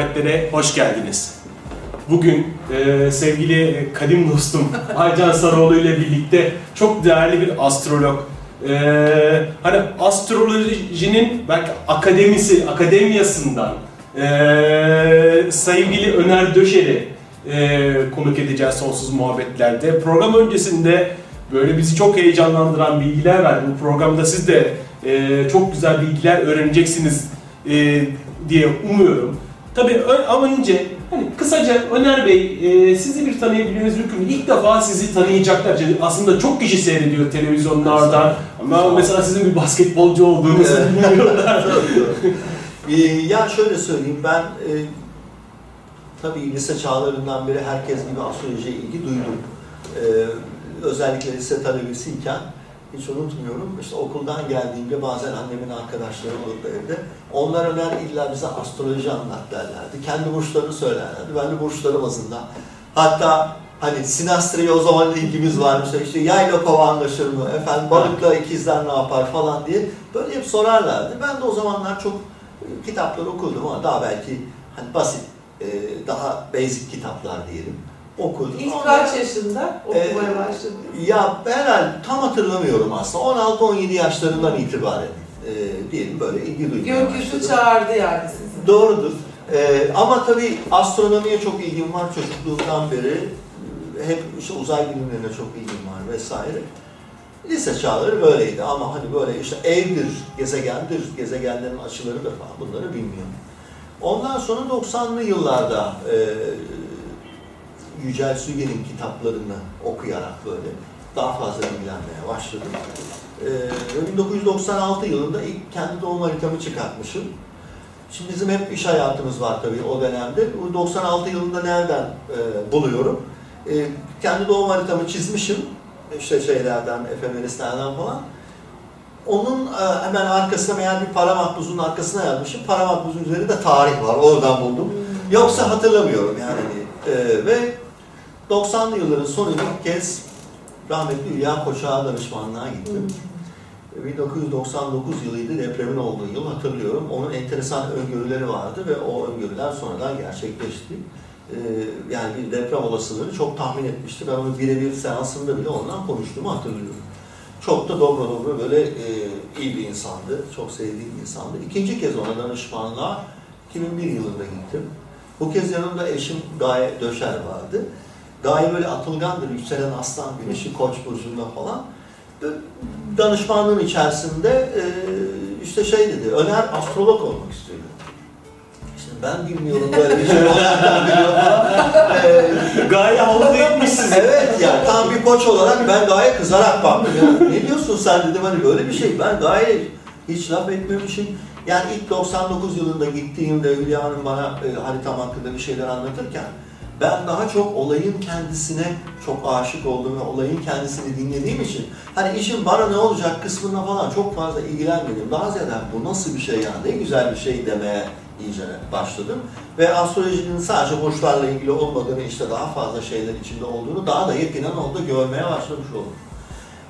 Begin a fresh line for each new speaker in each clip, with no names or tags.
Sonsuz Muhabbetlere hoş geldiniz. Bugün e, sevgili kadim dostum Aycan Sarıoğlu ile birlikte çok değerli bir astrolog, e, hani astrolojinin belki akademisi, akademiyasından e, sevgili Öner Döşer'i e, konuk edeceğiz Sonsuz Muhabbetlerde. Program öncesinde böyle bizi çok heyecanlandıran bilgiler verdi. Bu programda siz de e, çok güzel bilgiler öğreneceksiniz e, diye umuyorum. Tabii ama önce hani kısaca Öner Bey e, sizi bir tanıyabilmeniz mümkün mü? İlk defa sizi tanıyacaklar. Çünkü aslında çok kişi seyrediyor televizyonlardan ama mesela sizin bir basketbolcu olduğunuzu bilmiyorlar.
Ee, ya şöyle söyleyeyim ben e, tabii lise çağlarından beri herkes gibi astrolojiye ilgi duydum. Ee, özellikle lise talebesiyken hiç unutmuyorum. İşte okuldan geldiğimde bazen annemin arkadaşları olurdu evde. Onlar öner illa bize astroloji anlat derlerdi. Kendi burçlarını söylerlerdi. Ben de burçları bazında. Hatta hani sinastriye o zaman ilgimiz varmış. İşte yayla kova anlaşır mı? Efendim balıkla ikizler ne yapar falan diye. Böyle hep sorarlardı. Ben de o zamanlar çok e, kitaplar okudum ama daha belki hani basit, e, daha basic kitaplar diyelim okudum.
İlk
Ondan-
kaç yaşında okumaya
Ee,
başladın?
ya herhalde tam hatırlamıyorum aslında. 16-17 yaşlarından itibaren e, diyelim böyle ilgi duymaya
Gökyüzü
başladım.
çağırdı yani sizi.
Doğrudur. E, ama tabii astronomiye çok ilgim var çocukluğumdan beri. Hep işte uzay bilimlerine çok ilgim var vesaire. Lise çağları böyleydi ama hani böyle işte evdir, gezegendir, gezegenlerin açıları da falan bunları bilmiyorum. Ondan sonra 90'lı yıllarda e, Yücel Sügen'in kitaplarını okuyarak böyle daha fazla bilgilenmeye başladım. Ee, 1996 yılında ilk kendi doğum haritamı çıkartmışım. Şimdi bizim hep iş hayatımız var tabii o dönemde. Bu 96 yılında nereden e, buluyorum? E, kendi doğum haritamı çizmişim. İşte şeylerden, efemeristlerden falan. Onun e, hemen arkasına meğer bir para makbuzunun arkasına yazmışım. Para makbuzun üzerinde tarih var. Oradan buldum. Yoksa hatırlamıyorum yani. E, ve 90'lı yılların sonunda ilk kez rahmetli Hülya Koçak'a danışmanlığa gittim. 1999 yılıydı depremin olduğu yıl hatırlıyorum. Onun enteresan öngörüleri vardı ve o öngörüler sonradan gerçekleşti. Ee, yani bir deprem olasılığını çok tahmin etmişti. Ben onu birebir seansımda bile ondan konuştuğumu hatırlıyorum. Çok da dobra dobra böyle e, iyi bir insandı. Çok sevdiğim bir insandı. İkinci kez ona danışmanlığa 2001 yılında gittim. Bu kez yanımda eşim Gaye Döşer vardı. Gaye böyle atılgandır, yükselen aslan, güneşi koç burcunda falan. Danışmanlığın içerisinde e, işte şey dedi, Öner astrolog olmak istiyor. İşte ben bilmiyorum böyle bir şey, o nereden biliyor. E,
Gaye havlu etmiş sizi.
Evet yani tam bir koç olarak ben Gaye kızarak baktım. Ya, ne diyorsun sen dedim hani böyle bir şey. Ben Gaye hiç laf etmemişim. Yani ilk 99 yılında gittiğimde Hülya Hanım bana e, haritam hakkında bir şeyler anlatırken ben daha çok olayın kendisine çok aşık olduğum ve olayın kendisini dinlediğim için hani işin bana ne olacak kısmına falan çok fazla ilgilenmedim. Daha ziyade bu nasıl bir şey ya ne güzel bir şey demeye iyice başladım. Ve astrolojinin sadece burçlarla ilgili olmadığını işte daha fazla şeyler içinde olduğunu daha da yakinen orada görmeye başlamış oldum.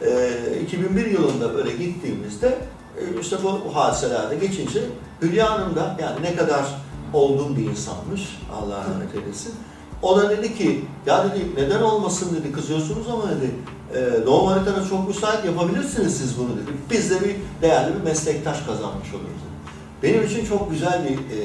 Ee, 2001 yılında böyle gittiğimizde e, işte bu hadiselerde geçince Hülya Hanım da yani ne kadar olgun bir insanmış Allah rahmet eylesin. O da dedi ki ya dedi neden olmasın dedi kızıyorsunuz ama dedi e, doğum haritanız çok müsait yapabilirsiniz siz bunu dedi. Biz de bir değerli bir meslektaş kazanmış oluruz dedi. Benim için çok güzel bir e,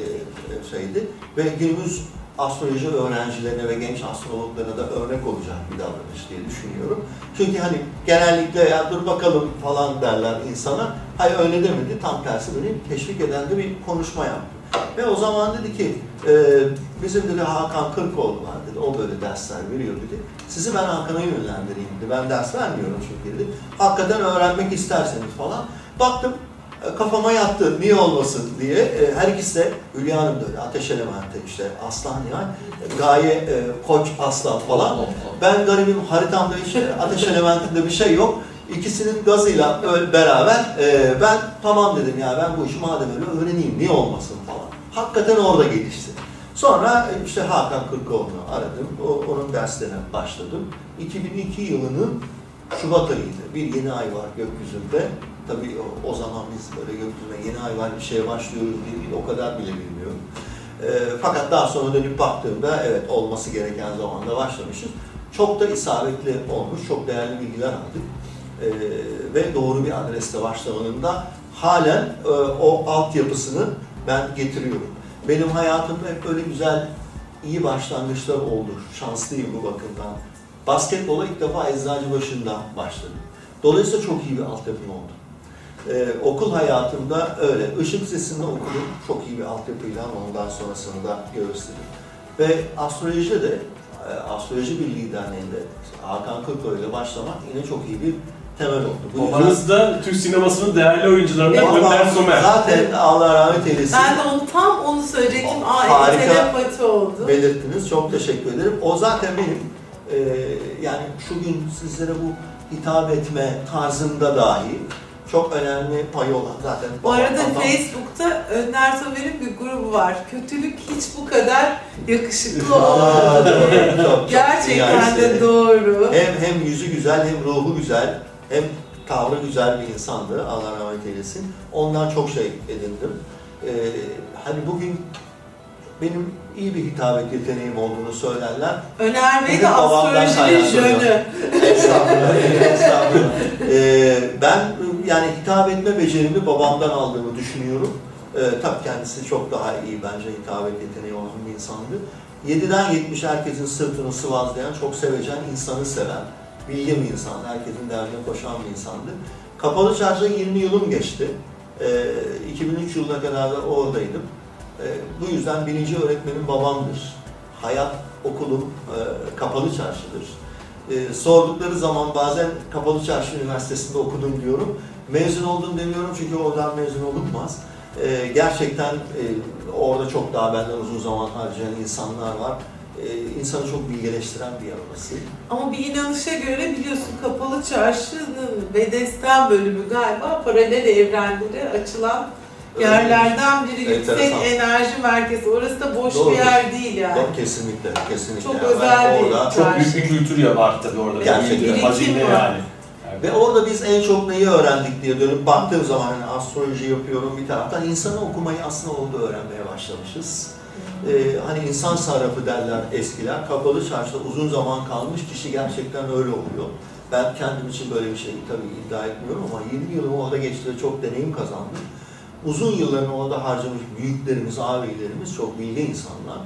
şeydi ve günümüz astroloji öğrencilerine ve genç astrologlarına da örnek olacak bir davranış diye düşünüyorum. Çünkü hani genellikle ya dur bakalım falan derler insana. Hayır öyle demedi. Tam tersi beni teşvik eden de bir konuşma yaptı. Ve o zaman dedi ki e, bizim dedi Hakan Kırkoğlu var dedi. O böyle dersler veriyor dedi. Sizi ben Hakan'a yönlendireyim dedi. Ben ders vermiyorum çünkü dedi. Hakikaten öğrenmek isterseniz falan. Baktım e, kafama yattı niye olmasın diye. E, her ikisi de Hülya Hanım da öyle ateş elementi işte aslan gaye e, koç aslan falan. Ben garibim haritamda hiç ateş elementinde bir şey yok. İkisinin gazıyla beraber e, ben tamam dedim ya ben bu işi madem öyle öğreneyim niye olmasın falan. Hakikaten orada gelişti. Sonra e, işte Hakan Kırkoğlu'nu aradım. O, onun derslerine başladım. 2002 yılının Şubat ayıydı. Bir yeni ay var gökyüzünde. Tabii o, o zaman biz böyle gökyüzünde yeni ay var bir şeye başlıyoruz diye o kadar bile bilmiyorum. E, fakat daha sonra dönüp baktığımda evet olması gereken zamanda başlamışız. Çok da isabetli olmuş, çok değerli bilgiler aldık. E, ve doğru bir adreste başlamanın da halen e, o altyapısını ben getiriyorum. Benim hayatımda hep böyle güzel, iyi başlangıçlar oldu. Şanslıyım bu bakımdan. Basketbola ilk defa Eczacıbaşı'nda başladım. Dolayısıyla çok iyi bir altyapım oldu. Ee, okul hayatımda öyle. Işık sesinde okudum. Çok iyi bir altyapıyla ondan sonrasını da gösterdim. Ve astrolojide de e, Astroloji Birliği Derneği'nde Hakan Kırkoy ile başlamak yine çok iyi bir temel oldu.
Babanız da Türk sinemasının değerli oyuncularından
Evet.
Önder Somer.
Zaten Allah rahmet eylesin.
Ben de onu tam onu söyleyecektim. Aa
Harika.
evet telepati oldu.
belirttiniz. Çok teşekkür ederim. O zaten benim e, yani şu gün sizlere bu hitap etme tarzında dahi çok önemli payı olan zaten.
Bu arada
babam-
Facebook'ta Önder Somer'in bir grubu var. Kötülük hiç bu kadar yakışıklı
Aa,
olmadı.
doğru, çok, çok
Gerçekten de doğru.
Hem hem yüzü güzel hem ruhu güzel hem tavrı güzel bir insandı. Allah rahmet eylesin. Ondan çok şey edindim. Ee, hani bugün benim iyi bir hitabet yeteneğim olduğunu söylerler.
Öner Bey de astrolojinin jönü.
Estağfurullah. estağfurullah. Ee, ben yani hitap etme becerimi babamdan aldığımı düşünüyorum. Ee, tabii kendisi çok daha iyi bence hitabet yeteneği olan bir insandı. 7'den 70 herkesin sırtını sıvazlayan, çok sevecen, insanı seven, bilgi bir insan, herkesin derdine koşan bir insandı. Kapalı Çarşı'da 20 yılım geçti. Ee, 2003 yılına kadar da oradaydım. Ee, bu yüzden birinci öğretmenim babamdır. Hayat okulum e, Kapalı Çarşı'dır. Ee, sordukları zaman bazen Kapalı Çarşı Üniversitesi'nde okudum diyorum. Mezun oldum demiyorum çünkü oradan mezun olunmaz. Ee, gerçekten e, orada çok daha benden uzun zaman harcayan insanlar var. Ee, insanı çok bilgeleştiren bir yer orası.
Ama bir inanışa göre biliyorsun Kapalı Çarşı'nın Bedesten bölümü galiba paralel evrenlere açılan yerlerden biri. Yüksek
Enteresan.
enerji merkezi. Orası da boş
Doğrudur.
bir yer değil yani.
Doğru, kesinlikle, kesinlikle.
Çok
Yani
özel bir-
orada,
Çok büyük bir kültür ya var tabii orada.
Gerçekten.
Hazine yani.
Ve orada biz en çok neyi öğrendik diye dönüp baktığım zaman hani astroloji yapıyorum bir taraftan insanı okumayı aslında orada öğrenmeye başlamışız. Ee, hani insan sarrafı derler eskiler. Kapalı çarşıda uzun zaman kalmış kişi gerçekten öyle oluyor. Ben kendim için böyle bir şey tabii iddia etmiyorum ama 20 yılımı orada geçti ve çok deneyim kazandım. Uzun yıllarını orada harcamış büyüklerimiz, abilerimiz çok bilgi insanlar.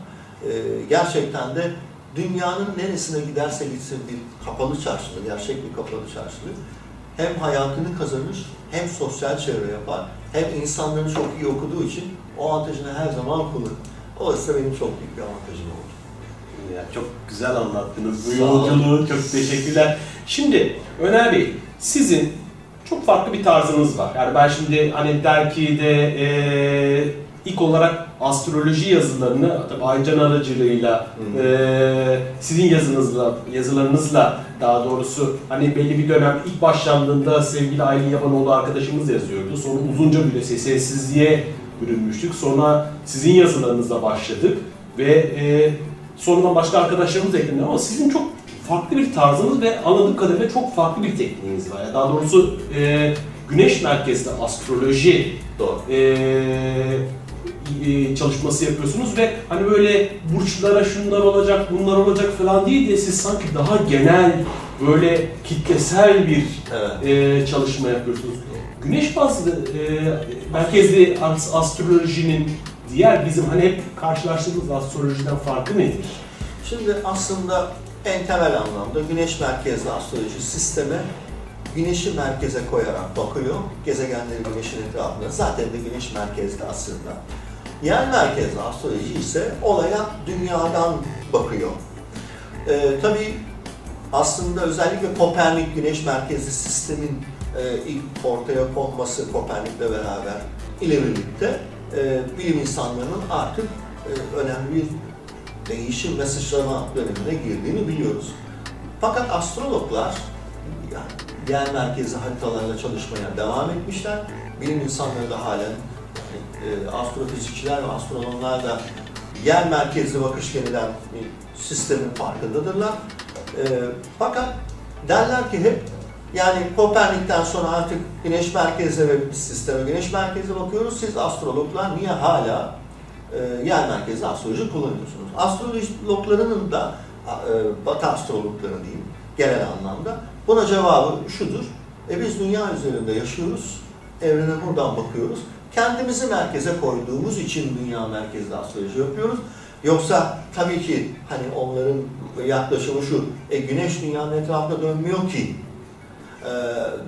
Ee, gerçekten de dünyanın neresine giderse gitsin bir kapalı çarşıda, gerçek bir kapalı çarşıda hem hayatını kazanır, hem sosyal çevre yapar, hem insanları çok iyi okuduğu için o avantajını her zaman kullanır. Dolayısıyla benim çok büyük bir avantajım oldu.
Ya çok güzel anlattınız bu yolculuğu. Çok teşekkürler. Şimdi Öner Bey, sizin çok farklı bir tarzınız var. Yani ben şimdi hani dergide e, ilk olarak astroloji yazılarını tabii Aycan aracılığıyla e, sizin yazınızla, yazılarınızla daha doğrusu hani belli bir dönem ilk başlandığında sevgili Aylin Yabanoğlu arkadaşımız yazıyordu. Sonra uzunca bir sessizliğe bürünmüştük. Sonra sizin yazılarınızla başladık ve e, sonradan başka arkadaşlarımız eklendi ama sizin çok farklı bir tarzınız ve anladığım kadarıyla çok farklı bir tekniğiniz var. Yani Daha doğrusu e, güneş merkezli astroloji e, e, çalışması yapıyorsunuz ve hani böyle burçlara şunlar olacak, bunlar olacak falan değil diye siz sanki daha genel böyle kitlesel bir
Evet.
e, çalışma yapıyorsunuz. Güneş bazlı e, merkezli as- astrolojinin diğer bizim hani hep karşılaştığımız astrolojiden farkı nedir?
Şimdi aslında en temel anlamda güneş merkezli astroloji sisteme güneşi merkeze koyarak bakıyor. Gezegenleri güneşin etrafında. Zaten de güneş merkezli aslında. Yer merkezli astroloji ise olaya dünyadan bakıyor. Ee, tabii aslında özellikle Kopernik güneş merkezli sistemin ilk ortaya konması Kopernik'le beraber ile e, bilim insanlarının artık e, önemli bir değişim ve sıçrama dönemine girdiğini biliyoruz. Fakat astrologlar yani yer merkezi haritalarla çalışmaya devam etmişler. Bilim insanları da halen yani, e, astrofizikçiler ve astronomlar da yer merkezli bakış denilen bir sistemin farkındadırlar. E, fakat derler ki hep yani Kopernik'ten sonra artık güneş merkezli ve bir sisteme güneş merkezli bakıyoruz. Siz astrologlar niye hala e, yer merkezli astroloji kullanıyorsunuz. Astrologlarının da e, batı astrologları diyeyim genel anlamda buna cevabı şudur. E biz dünya üzerinde yaşıyoruz. Evrene buradan bakıyoruz. Kendimizi merkeze koyduğumuz için dünya merkezli astroloji yapıyoruz. Yoksa tabii ki hani onların yaklaşımı şu, e, güneş dünyanın etrafında dönmüyor ki. E,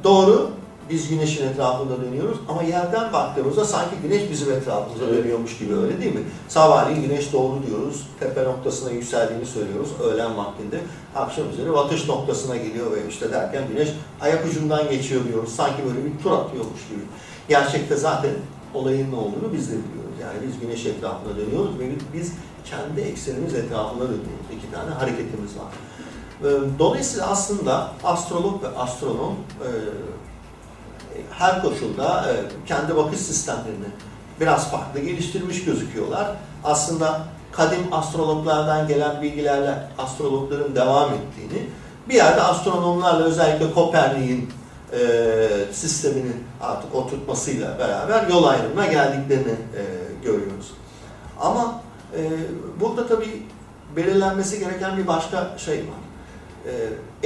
doğru, biz güneşin etrafında dönüyoruz ama yerden baktığımızda sanki güneş bizim etrafımızda dönüyormuş gibi öyle değil mi? Sabahleyin güneş doğdu diyoruz, tepe noktasına yükseldiğini söylüyoruz öğlen vaktinde. Akşam üzeri batış noktasına geliyor ve işte derken güneş ayak ucundan geçiyor diyoruz. Sanki böyle bir tur atıyormuş gibi. Gerçekte zaten olayın ne olduğunu biz de biliyoruz. Yani biz güneş etrafında dönüyoruz ve biz kendi eksenimiz etrafında dönüyoruz. İki tane hareketimiz var. Ee, dolayısıyla aslında astrolog ve astronom e, her koşulda e, kendi bakış sistemlerini biraz farklı geliştirmiş gözüküyorlar. Aslında kadim astrologlardan gelen bilgilerle astrologların devam ettiğini, bir yerde astronomlarla özellikle Kopernik'in e, sisteminin artık oturtmasıyla beraber yol ayrımına geldiklerini e, görüyoruz. Ama burada tabii belirlenmesi gereken bir başka şey var. E,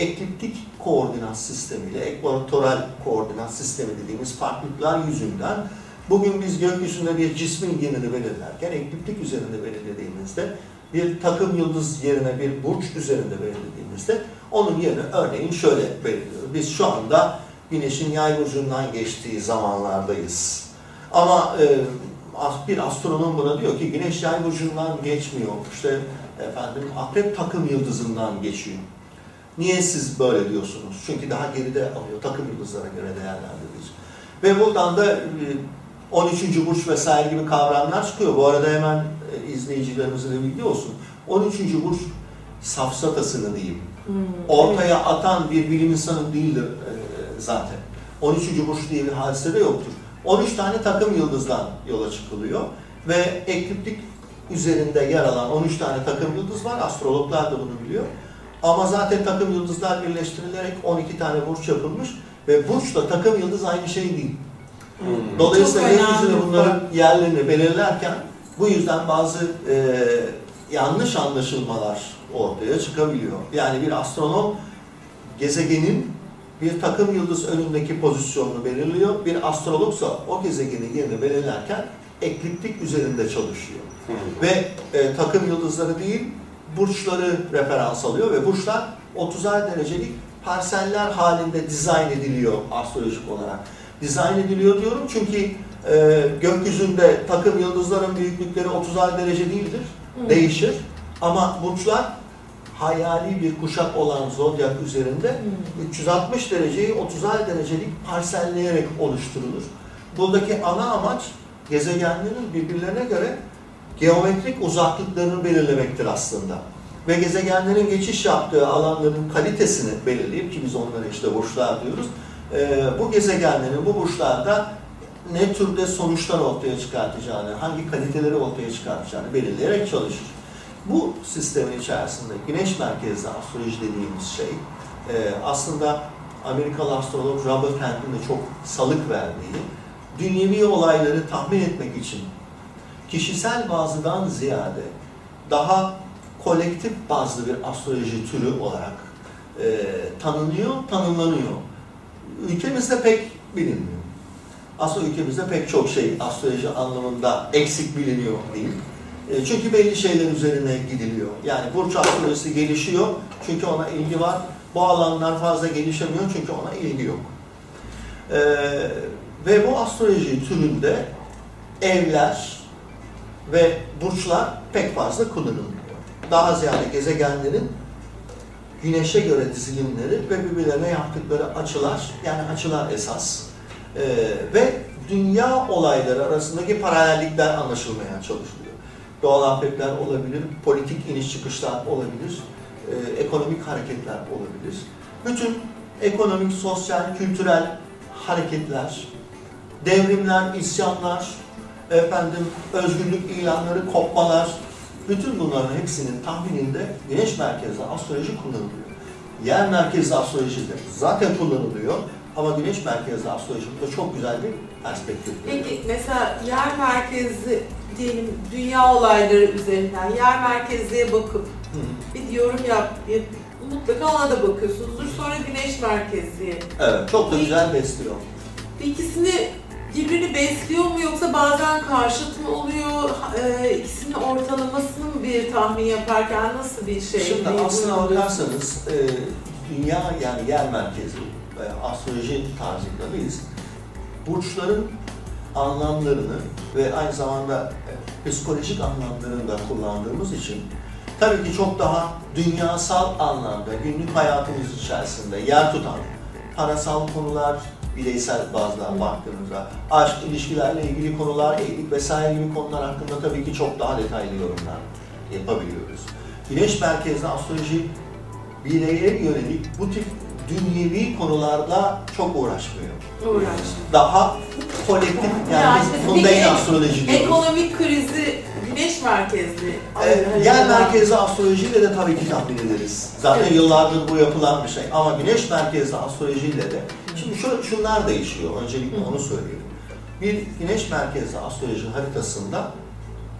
ekliptik koordinat sistemiyle ekvatoral koordinat sistemi dediğimiz farklılıklar yüzünden bugün biz gökyüzünde bir cismin yerini belirlerken ekliptik üzerinde belirlediğimizde bir takım yıldız yerine bir burç üzerinde belirlediğimizde onun yerini örneğin şöyle belirliyoruz. Biz şu anda Güneş'in yay burcundan geçtiği zamanlardayız. Ama e, bir astronom buna diyor ki Güneş yay burcundan geçmiyor. İşte efendim akrep takım yıldızından geçiyor. Niye siz böyle diyorsunuz? Çünkü daha geride alıyor. Takım yıldızlara göre değerlendirilir. Ve buradan da 13. E, burç vesaire gibi kavramlar çıkıyor. Bu arada hemen e, izleyicilerimizin de bilgi olsun. 13. burç safsatasını diyeyim. Hmm, ortaya evet. atan bir bilim insanı değildir e, zaten. 13. burç diye bir hadise de yoktur. 13 tane takım yıldızdan yola çıkılıyor ve ekliptik üzerinde yer alan 13 tane takım yıldız var. Astrologlar da bunu biliyor. Ama zaten takım yıldızlar birleştirilerek 12 tane burç yapılmış ve burçla takım yıldız aynı şey değil. Hmm. Dolayısıyla gökyüzünde bunların yerlerini belirlerken bu yüzden bazı e, yanlış anlaşılmalar ortaya çıkabiliyor. Yani bir astronom gezegenin bir takım yıldız önündeki pozisyonunu belirliyor. Bir astrologsa o gezegenin yerini belirlerken ekliptik üzerinde çalışıyor. Hmm. Ve e, takım yıldızları değil, burçları referans alıyor ve burçlar 30'ar derecelik parseller halinde dizayn ediliyor astrolojik olarak. Dizayn ediliyor diyorum çünkü e, gökyüzünde takım yıldızların büyüklükleri 30'ar derece değildir. Hı. Değişir. Ama burçlar hayali bir kuşak olan zodyak üzerinde Hı. 360 dereceyi 30'ar derecelik parselleyerek oluşturulur. Buradaki ana amaç gezegenlerin birbirlerine göre geometrik uzaklıklarını belirlemektir aslında. Ve gezegenlerin geçiş yaptığı alanların kalitesini belirleyip ki biz onlara işte burçlar diyoruz. E, bu gezegenlerin bu burçlarda ne türde sonuçlar ortaya çıkartacağını, hangi kaliteleri ortaya çıkartacağını belirleyerek çalışır. Bu sistemin içerisinde güneş merkezli astroloji dediğimiz şey e, aslında Amerikalı astrolog Robert Hand'in de çok salık verdiği dünyevi olayları tahmin etmek için kişisel bazıdan ziyade daha kolektif bazlı bir astroloji türü olarak e, tanınıyor, tanımlanıyor. Ülkemizde pek bilinmiyor. Aslında ülkemizde pek çok şey astroloji anlamında eksik biliniyor değil. E, çünkü belli şeyler üzerine gidiliyor. Yani burç astrolojisi gelişiyor çünkü ona ilgi var. Bu alanlar fazla gelişemiyor çünkü ona ilgi yok. E, ve bu astroloji türünde evler, ve burçlar pek fazla kullanılmıyor. Daha ziyade gezegenlerin güneşe göre dizilimleri ve birbirlerine yaptıkları açılar, yani açılar esas ee, ve dünya olayları arasındaki paralellikler anlaşılmaya çalışılıyor. Doğal afetler olabilir, politik iniş çıkışlar olabilir, e, ekonomik hareketler olabilir. Bütün ekonomik, sosyal, kültürel hareketler, devrimler, isyanlar, efendim özgürlük ilanları, kopmalar, bütün bunların hepsinin tahmininde güneş merkezli astroloji kullanılıyor. Yer merkezli astroloji de zaten kullanılıyor. Ama güneş merkezli astroloji burada çok güzel bir perspektif.
Peki mesela yer merkezli diyelim dünya olayları üzerinden yer merkezliye bakıp
Hı
bir yorum yap, yap mutlaka ona da bakıyorsunuzdur. Sonra güneş merkezliye.
Evet, çok da güzel besliyor.
İkisini birbirini besliyor mu yoksa bazen karşıt mı oluyor? E, ikisinin ortalamasını mı bir tahmin yaparken nasıl bir şey?
Şimdi aslına bakarsanız e, dünya yani yer merkezi e, astroloji tarzında biz burçların anlamlarını ve aynı zamanda e, psikolojik anlamlarını da kullandığımız için tabii ki çok daha dünyasal anlamda günlük hayatımız içerisinde yer tutan parasal konular, bireysel bazda baktığımızda aşk, ilişkilerle ilgili konular, evlilik vesaire gibi konular hakkında tabii ki çok daha detaylı yorumlar yapabiliyoruz. Güneş merkezli astroloji bireye yönelik bu tip dünyevi konularla çok uğraşmıyor.
Uğraş.
Daha kolektif yani biz mundane astroloji diyoruz.
Ekonomik krizi güneş merkezli.
Ee, yer merkezli astrolojiyle de tabii ki tahmin ederiz. Zaten
Evet.
yıllardır bu yapılan bir şey. Ama güneş merkezli astrolojiyle de şimdi şu, şunlar değişiyor. Öncelikle onu söyleyelim. Bir güneş merkezli astroloji haritasında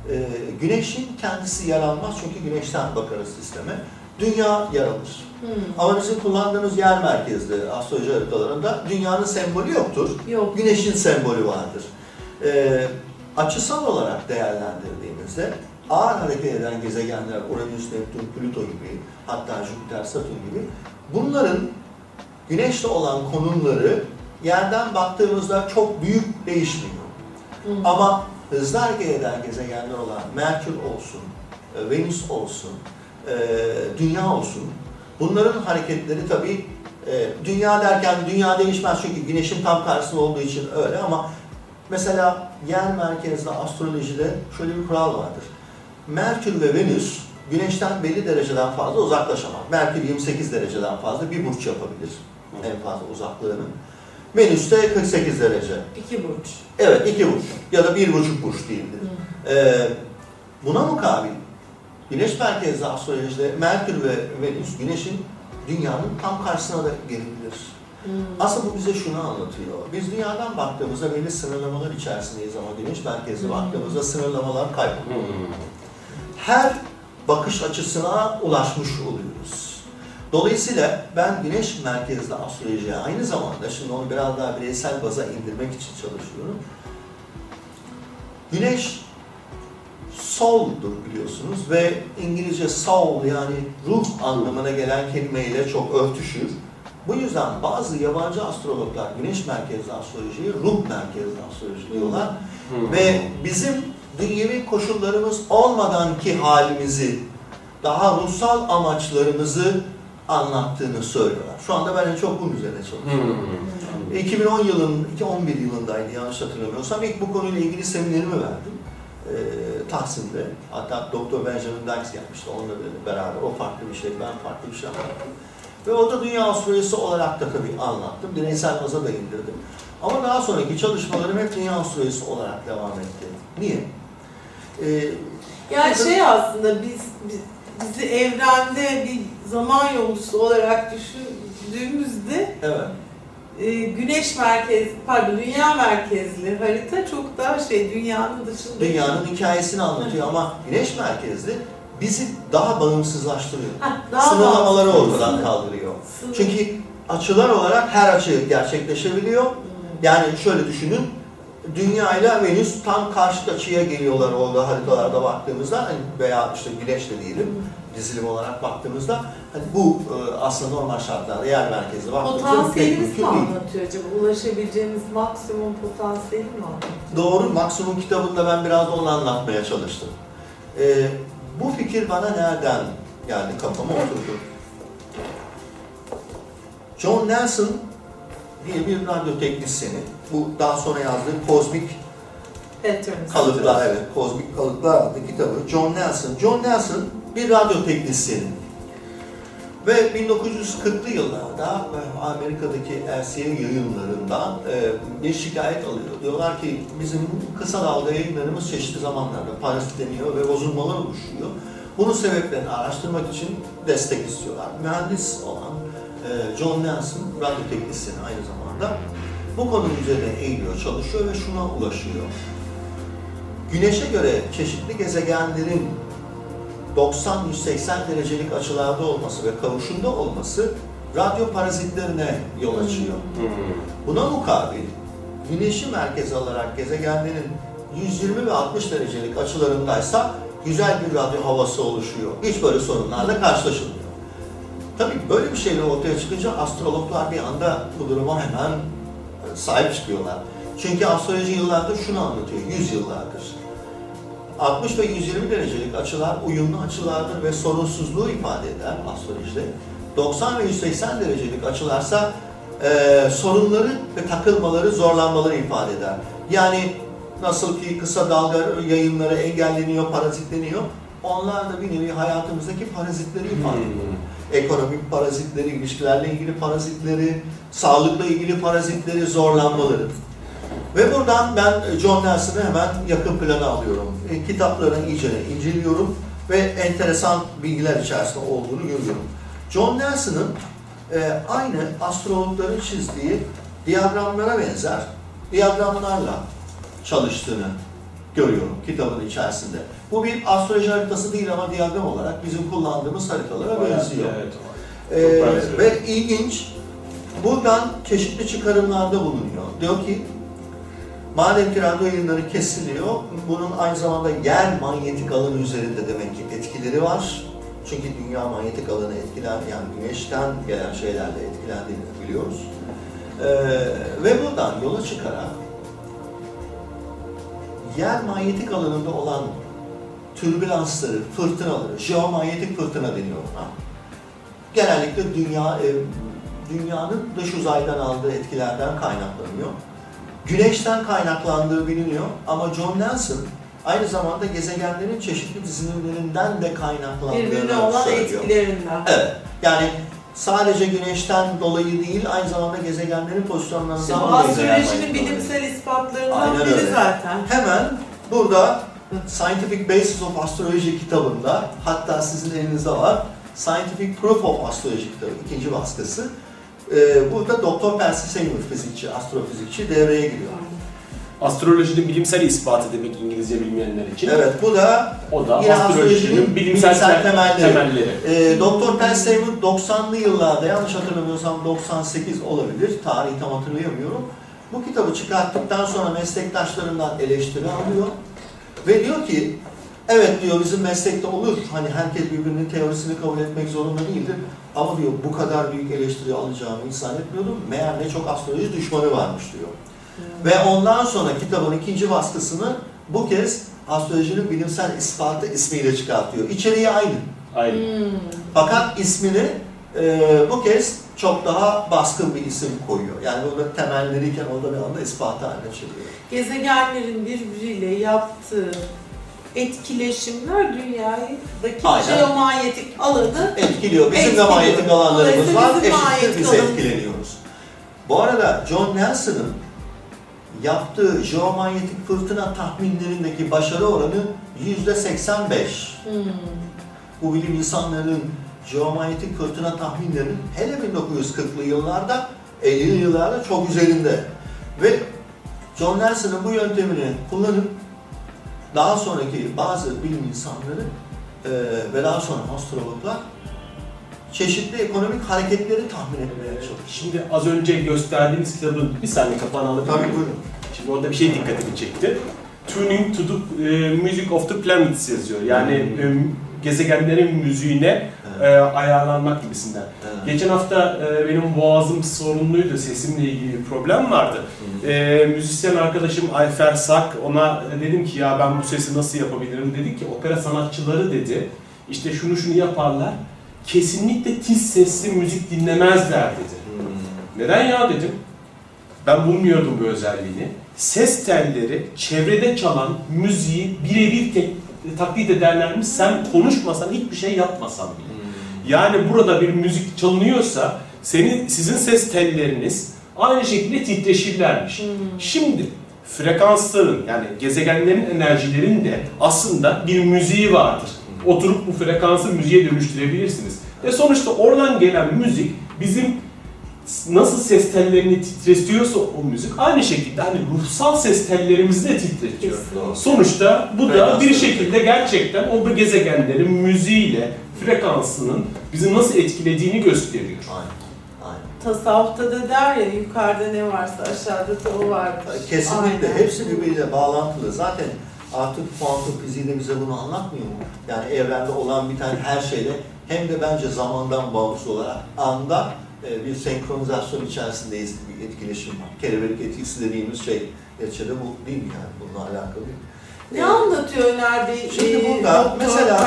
e, güneşin kendisi yer almaz çünkü güneşten bakarız sisteme. Dünya yer alır.
Hmm.
Ama bizim kullandığımız yer merkezli astroloji haritalarında dünyanın sembolü yoktur.
Yok.
Güneşin sembolü vardır. Ee, açısal olarak değerlendirdiğimizde ağır hareket eden gezegenler Uranüs, Neptün, Plüto gibi hatta Jüpiter, Satürn gibi bunların Güneşle olan konumları yerden baktığımızda çok büyük değişmiyor.
Hmm.
Ama hızlı hareket eden gezegenler olan Merkür olsun, e, Venüs olsun, e, Dünya olsun. Bunların hareketleri tabii e, Dünya derken Dünya değişmez çünkü Güneşin tam karşısında olduğu için öyle ama mesela yer merkezli astrolojide şöyle bir kural vardır. Merkür ve Venüs Güneşten belli dereceden fazla uzaklaşamaz. Merkür 28 dereceden fazla bir burç yapabilir en fazla uzaklığını. Venüs de 48 derece.
İki burç.
Evet iki burç ya da bir buçuk burç.
Hmm.
Ee, buna mukabil Güneş merkezli astrolojide Merkür ve Venüs Güneş'in dünyanın tam karşısına da gelebilir.
Hmm.
Aslında bu bize şunu anlatıyor. Biz dünyadan baktığımızda belli sınırlamalar içerisindeyiz ama Güneş merkezli
Hmm.
baktığımızda sınırlamalar kayboluyor.
Hmm.
Her bakış açısına ulaşmış oluyoruz. Dolayısıyla ben güneş merkezli astrolojiye aynı zamanda, şimdi onu biraz daha bireysel baza indirmek için çalışıyorum. Güneş soul'dur biliyorsunuz ve İngilizce soul yani ruh anlamına gelen kelimeyle çok örtüşür. Bu yüzden bazı yabancı astrologlar güneş merkezli astrolojiye ruh merkezli astroloji diyorlar.
Hmm.
Ve bizim dünyevi koşullarımız olmadan ki halimizi, daha ruhsal amaçlarımızı anlattığını söylüyorlar. Şu anda ben en çok bunun üzerine çalışıyorum.
Hmm.
2010 yılın, 2011 yılındaydı yanlış hatırlamıyorsam ilk bu konuyla ilgili seminerimi verdim. Ee, Tahsin'de. Hatta Doktor Benjamin Dykes gelmişti onunla beraber. O farklı bir şey, ben farklı bir şey anlattım. Ve orada dünya astrolojisi olarak da tabii anlattım. Bireysel baza da indirdim. Ama daha sonraki çalışmalarım hep dünya astrolojisi olarak devam etti. Niye? Ee,
Yani şey aslında biz, biz bizi evrende bir zaman yolcusu olarak düşündüğümüzde
evet.
e, güneş merkez, pardon dünya merkezli harita çok daha şey dünyanın dışında.
Dünyanın hikayesini anlatıyor ama güneş merkezli bizi daha bağımsızlaştırıyor.
Daha
Sınırlamaları ortadan kaldırıyor.
Sınır-
Çünkü açılar olarak her açı gerçekleşebiliyor. Yani şöyle düşünün, Dünya ile Venüs tam karşıt açıya geliyorlar orada haritalarda baktığımızda hani veya işte Güneş de diyelim dizilim olarak baktığımızda hani bu e, aslında normal şartlarda yer merkezi baktığımızda
Potansiyelimiz mi anlatıyor acaba? Ulaşabileceğimiz maksimum potansiyeli mi anlatıyor?
Doğru, Maksimum kitabında ben biraz onu anlatmaya çalıştım. E, bu fikir bana nereden geldi, kafama oturdu. John Nelson diye bir radyo teknisyeni, bu daha sonra yazdığı Kozmik
Patterns.
Kalıplar, evet. Kozmik Kalıplar adlı kitabı. John Nelson. John Nelson bir radyo teknisyeni. Ve 1940'lı yıllarda e, Amerika'daki RCA yayınlarından e, bir şikayet alıyor. Diyorlar ki bizim kısa dalga yayınlarımız çeşitli zamanlarda parasitleniyor ve bozulmalar oluşuyor. Bunun sebeplerini araştırmak için destek istiyorlar. Mühendis olan e, John Nelson, radyo teknisyeni aynı zamanda. Bu konu üzerine eğiliyor, çalışıyor ve şuna ulaşıyor. Güneşe göre çeşitli gezegenlerin 90-180 derecelik açılarda olması ve kavuşumda olması radyo parazitlerine yol açıyor.
Hmm.
Buna mukabil güneşi merkez alarak gezegenlerin 120 ve 60 derecelik açılarındaysa güzel bir radyo havası oluşuyor. Hiç böyle sorunlarla karşılaşılmıyor. Tabii böyle bir şeyle ortaya çıkınca astrologlar bir anda bu duruma hemen sahip çıkıyorlar. Çünkü astroloji yıllardır şunu anlatıyor, 100 yıllardır. 60 ve 120 derecelik açılar uyumlu açılardır ve sorunsuzluğu ifade eder astrolojide. 90 ve 180 derecelik açılarsa e, sorunları ve takılmaları, zorlanmaları ifade eder. Yani nasıl ki kısa dalga yayınları engelleniyor, parazitleniyor, onlar da bir nevi hayatımızdaki parazitleri ifade ediyor.
Hmm.
Ekonomik parazitleri, ilişkilerle ilgili parazitleri, sağlıkla ilgili parazitleri, zorlanmaları. Ve buradan ben John Nelson'ı hemen yakın plana alıyorum. E, kitaplarını iyice inceliyorum ve enteresan bilgiler içerisinde olduğunu görüyorum. John Nelson'ın e, aynı astrologların çizdiği diyagramlara benzer diyagramlarla çalıştığını görüyorum kitabın içerisinde. Bu bir astroloji haritası değil ama diyagram olarak bizim kullandığımız haritalara
Bayağı-
benziyor.
Evet.
Ee,
benziyor.
ve ilginç, buradan çeşitli çıkarımlarda bulunuyor. Diyor ki, madem ki radyo yayınları kesiliyor, bunun aynı zamanda yer manyetik alanı üzerinde demek ki etkileri var. Çünkü dünya manyetik alanı etkilen, yani güneşten gelen şeylerle etkilendiğini biliyoruz. Ee, ve buradan yola çıkarak yer manyetik alanında olan türbülansları, fırtınaları, jeomanyetik fırtına deniyor buna genellikle dünya e, dünyanın dış uzaydan aldığı etkilerden kaynaklanıyor. Güneşten kaynaklandığı biliniyor ama John Nelson aynı zamanda gezegenlerin çeşitli dizilimlerinden de kaynaklandığını
Birbirine olan
söylüyor.
etkilerinden.
Evet. Yani sadece güneşten dolayı değil aynı zamanda gezegenlerin pozisyonlarından dolayı.
astrolojinin bilimsel ispatlarından biri
öyle.
zaten.
Hemen burada Scientific Basis of Astrology kitabında hatta sizin elinizde var. Scientific Proof of Astrology kitabı ikinci baskısı. Ee, burada Dr. Percy Seymour fizikçi, astrofizikçi devreye giriyor.
Astrolojinin bilimsel ispatı demek İngilizce bilmeyenler için.
Evet bu da
O da
Yine
astrolojinin
astrolojinin
bilimsel,
bilimsel
te-
temelleri.
temelleri.
e. Percy Seymour 90'lı yıllarda yanlış hatırlamıyorsam 98 olabilir. Tarihi tam hatırlayamıyorum. Bu kitabı çıkarttıktan sonra meslektaşlarından eleştiri alıyor. Ve diyor ki evet diyor bizim meslekte olur. Hani herkes birbirinin teorisini kabul etmek zorunda değildir. Ama diyor bu kadar büyük eleştiri alacağımı hiç zannetmiyordum. Meğer ne çok astroloji düşmanı varmış diyor. Ve ondan sonra kitabın ikinci baskısını bu kez astrolojinin bilimsel ispatı ismiyle çıkartıyor. İçeriği aynı.
Aynen.
Hmm.
Fakat ismini e, bu kez çok daha baskın bir isim koyuyor. Yani burada temelleriyken o da bir anda ispatı haline çıkıyor.
Gezegenlerin birbiriyle yaptığı etkileşimler dünyadaki
Aynen.
jeomanyetik alanı
Etkiliyor. Bizim de
Etkiliyor.
manyetik alanlarımız var. Eşittir biz etkileniyoruz. Bu arada John Nelson'ın yaptığı jeomanyetik fırtına tahminlerindeki başarı oranı yüzde 85.
Hmm.
bu bilim insanlarının jeomanyetik fırtına tahminlerinin hele 1940'lı yıllarda, 50'li yıllarda çok üzerinde. Ve John Nelson'ın bu yöntemini kullanıp daha sonraki bazı bilim insanları e, ve daha sonra astrologlar çeşitli ekonomik hareketleri tahmin etmeye çalışıyor.
Şimdi az önce gösterdiğiniz kitabın bir saniye kapağını alabilir
Tabii buyurun.
Şimdi orada bir şey dikkatimi çekti. Tuning to the e, music of the planets yazıyor. Yani
Hmm.
e, gezegenlerin müziğine e, ayarlanmak gibisinden.
Evet.
Geçen hafta e, benim boğazım sorunluydu, sesimle ilgili bir problem vardı. E, müzisyen arkadaşım Ayfer Sak, ona dedim ki ya ben bu sesi nasıl yapabilirim? Dedi ki opera sanatçıları dedi, işte şunu şunu yaparlar, kesinlikle tiz sesli müzik dinlemezler dedi.
Hmm.
Neden ya dedim. Ben bulmuyordum bu özelliğini. Ses telleri çevrede çalan müziği birebir tek- taklit ederlermiş. Sen konuşmasan hiçbir şey yapmasan bile. Yani burada bir müzik çalınıyorsa senin sizin ses telleriniz aynı şekilde titreşirlermiş.
Hmm.
Şimdi frekansların yani gezegenlerin enerjilerin de aslında bir müziği vardır. Oturup bu frekansı müziğe dönüştürebilirsiniz. Ve sonuçta oradan gelen müzik bizim nasıl ses tellerini titretiyorsa o müzik aynı şekilde hani ruhsal ses tellerimizi de titretiyor.
Kesinlikle.
Sonuçta bu da bir şekilde gerçekten o gezegenlerin müziğiyle frekansının bizi nasıl etkilediğini gösteriyor.
Aynen. Aynen.
Tasavvufta da der ya yukarıda ne varsa aşağıda da o vardır.
Kesinlikle.
Aynen.
Hepsi birbiriyle bağlantılı. Zaten artık kuantum fiziği de bize bunu anlatmıyor mu? Yani evrende olan bir tane her şeyle hem de bence zamandan bağımsız olarak anda e, bir senkronizasyon içerisindeyiz bir etkileşim var. Kelebek etkisi dediğimiz şey neticede bu değil mi yani bununla alakalı?
Ne anlatıyor Öner?
Şimdi
Ee,
burada
Doktor
mesela.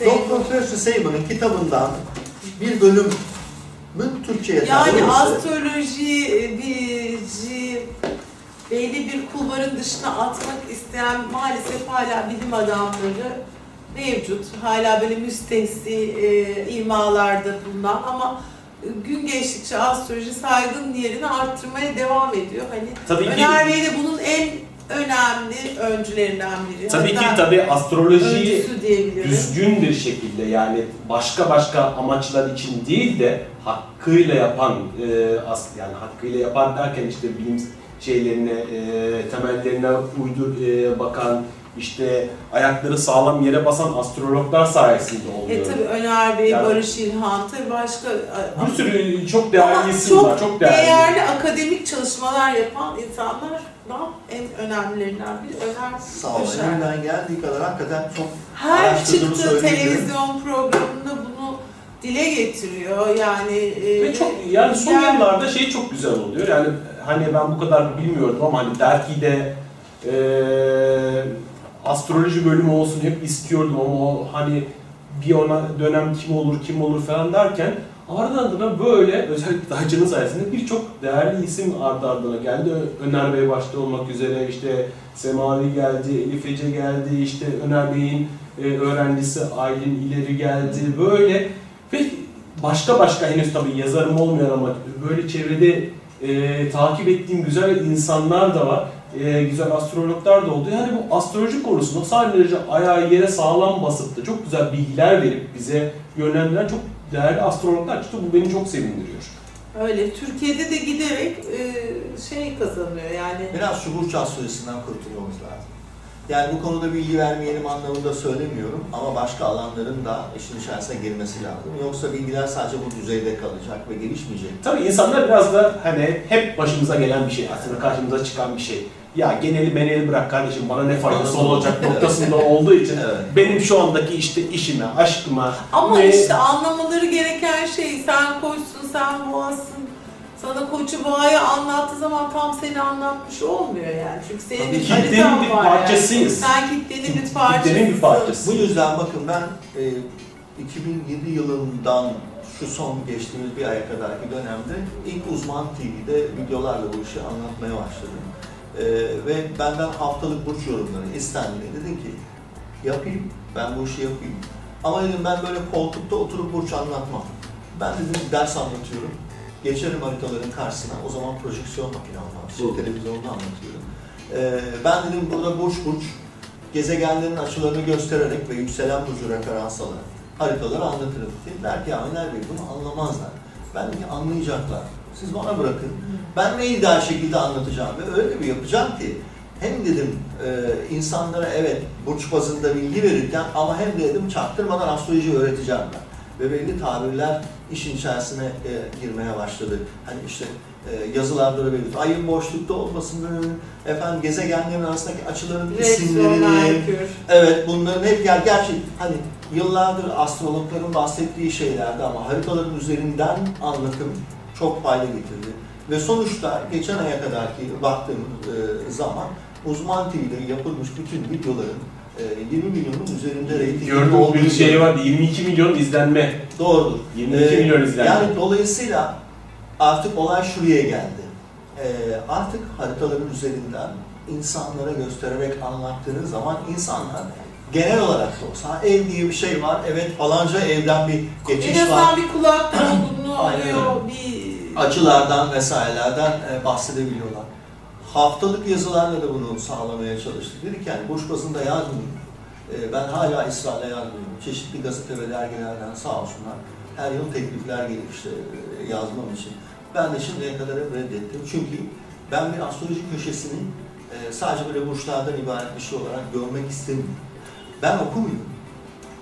Dr. Percy Sagan'ın kitabından bir bölümün Türkçe'ye
Yani astroloji, e, bilgi, belli bir kulvarın dışına atmak isteyen maalesef hala bilim adamları mevcut. Hala böyle müstehsi e, imalarda bulunan ama gün geçtikçe astroloji saygın yerini arttırmaya devam ediyor. Hani
Tabii ki
Öner Bey de bunun en önemli öncülerinden biri.
tabii ki
Hatta
tabii astrolojiyi düzgün bir şekilde yani başka başka amaçlar için değil de hakkıyla yapan e, as, yani hakkıyla yapan derken işte bilim şeylerine e, temellerine uydur e, bakan işte ayakları sağlam yere basan astrologlar sayesinde oluyor.
E tabii Öner Bey,
Yani-
Barış İlhan, tabii başka
bir sürü çok değerli
Ama
isim
çok
var, çok değerli.
değerli akademik çalışmalar yapan insanlardan en önemlilerinden biri Öner
Sağ olun.
Köşer.
Elimden geldiği kadar hakikaten çok
Her çıktığı televizyon programında bunu dile getiriyor. Yani e,
Ve çok yani son
yani-
yıllarda şey çok güzel oluyor. Yani hani ben bu kadar bilmiyordum ama hani Derki'de eee astroloji bölümü olsun hep istiyordum ama o hani bir ona dönem kim olur kim olur falan derken ardı ardına böyle özellikle Hacı'nın sayesinde birçok değerli isim ardı ardına geldi. Öner Bey başta olmak üzere işte Semavi geldi, Elif Ece geldi, işte Öner Bey'in e, öğrencisi Aylin İleri geldi. Böyle ve başka başka henüz tabii yazarım olmayan ama böyle çevrede e, takip ettiğim güzel insanlar da var. E, güzel astrologlar da oldu. Yani bu astroloji konusunda sadece ayağı yere sağlam basıp da çok güzel bilgiler verip bize yönlendiren çok değerli astrologlar çıktı. Bu beni çok sevindiriyor.
öyle Türkiye'de de giderek e, şey kazanıyor yani.
Biraz şu burç astrolojisinden kurtulmamız lazım. Yani bu konuda bilgi vermeyelim anlamında söylemiyorum ama başka alanların da işin içerisine girmesi lazım. Yoksa bilgiler sadece bu düzeyde kalacak ve gelişmeyecek.
Tabii insanlar biraz da hani hep başımıza gelen bir şey, aslında karşımıza çıkan bir şey. Ya geneli meneli bırak kardeşim bana ne faydası olacak noktasında olduğu için
Evet.
benim şu andaki işte işime, aşkıma
Ama
ve-
işte anlamaları gereken şey sen koçsun, sen boğasın. Sana koçu boğayı anlattığı zaman tam seni anlatmış olmuyor yani. Çünkü senin
Tabii
bir haritan
bir
var
parçasıyız.
Yani. Sen kitlenin bir parçasısın.
Kitlenin bir parçası.
Bu yüzden bakın ben e, 2007 yılından şu son geçtiğimiz bir aya kadarki dönemde ilk Uzman TV'de videolarla bu işi anlatmaya başladım. E, ve benden haftalık burç yorumları istendi. Dedim ki yapayım, ben bu işi yapayım. Ama dedim ben böyle koltukta oturup burç anlatmam. Ben dedim ders anlatıyorum. Geçerim haritaların karşısına. O zaman projeksiyon makinem var. Şey, televizyonda anlatıyorum. E, ben dedim burada burç burç gezegenlerin açılarını göstererek ve yükselen burcu referans alarak haritaları anlatırım. Dediler ki ya Öner Bey bunu anlamazlar. Ben ki anlayacaklar. Siz bana bırakın. Ben ne ideal şekilde anlatacağım ve öyle bir yapacağım ki hem dedim e, insanlara evet burç bazında bilgi verirken ama hem de dedim çaktırmadan astroloji öğreteceğim ben. Ve belli tabirler işin içerisine e, girmeye başladı. Hani işte e, yazılarda da belirtiyor. Ayın boşlukta olmasını, efendim gezegenlerin arasındaki açıların
Retro,
isimlerini. Evet bunların hep ger gerçi hani yıllardır astrologların bahsettiği şeylerdi ama haritaların üzerinden anlatım çok fayda getirdi. Ve sonuçta geçen aya kadarki baktığım e, zaman Uzman TV'de yapılmış bütün videoların e, 20 milyonun üzerinde reyting
Gördüğüm bir şey var 22 milyon izlenme.
Doğrudur.
22
Ee,
milyon izlenme.
Yani dolayısıyla artık olay şuraya geldi. Ee, artık haritaların üzerinden insanlara göstererek anlattığınız zaman insanlar genel olarak da olsa ev diye bir şey var. Evet falanca evden bir geçiş
En
var.
azından bir kulak dolgunluğu oluyor. Bir
Açılardan vesairelerden e, bahsedebiliyorlar. Haftalık yazılarla da bunu sağlamaya çalıştık. Dedik yani boş bazında yazmıyorum. E, ben hala ısrarla yazmıyorum. Çeşitli gazete ve dergilerden sağ olsunlar. Her yıl teklifler gelir işte yazmam için. Ben de şimdiye kadar hep reddettim. Çünkü ben bir astroloji köşesini e, sadece böyle burçlardan ibaret bir şey olarak görmek istemiyorum. Ben okumuyorum.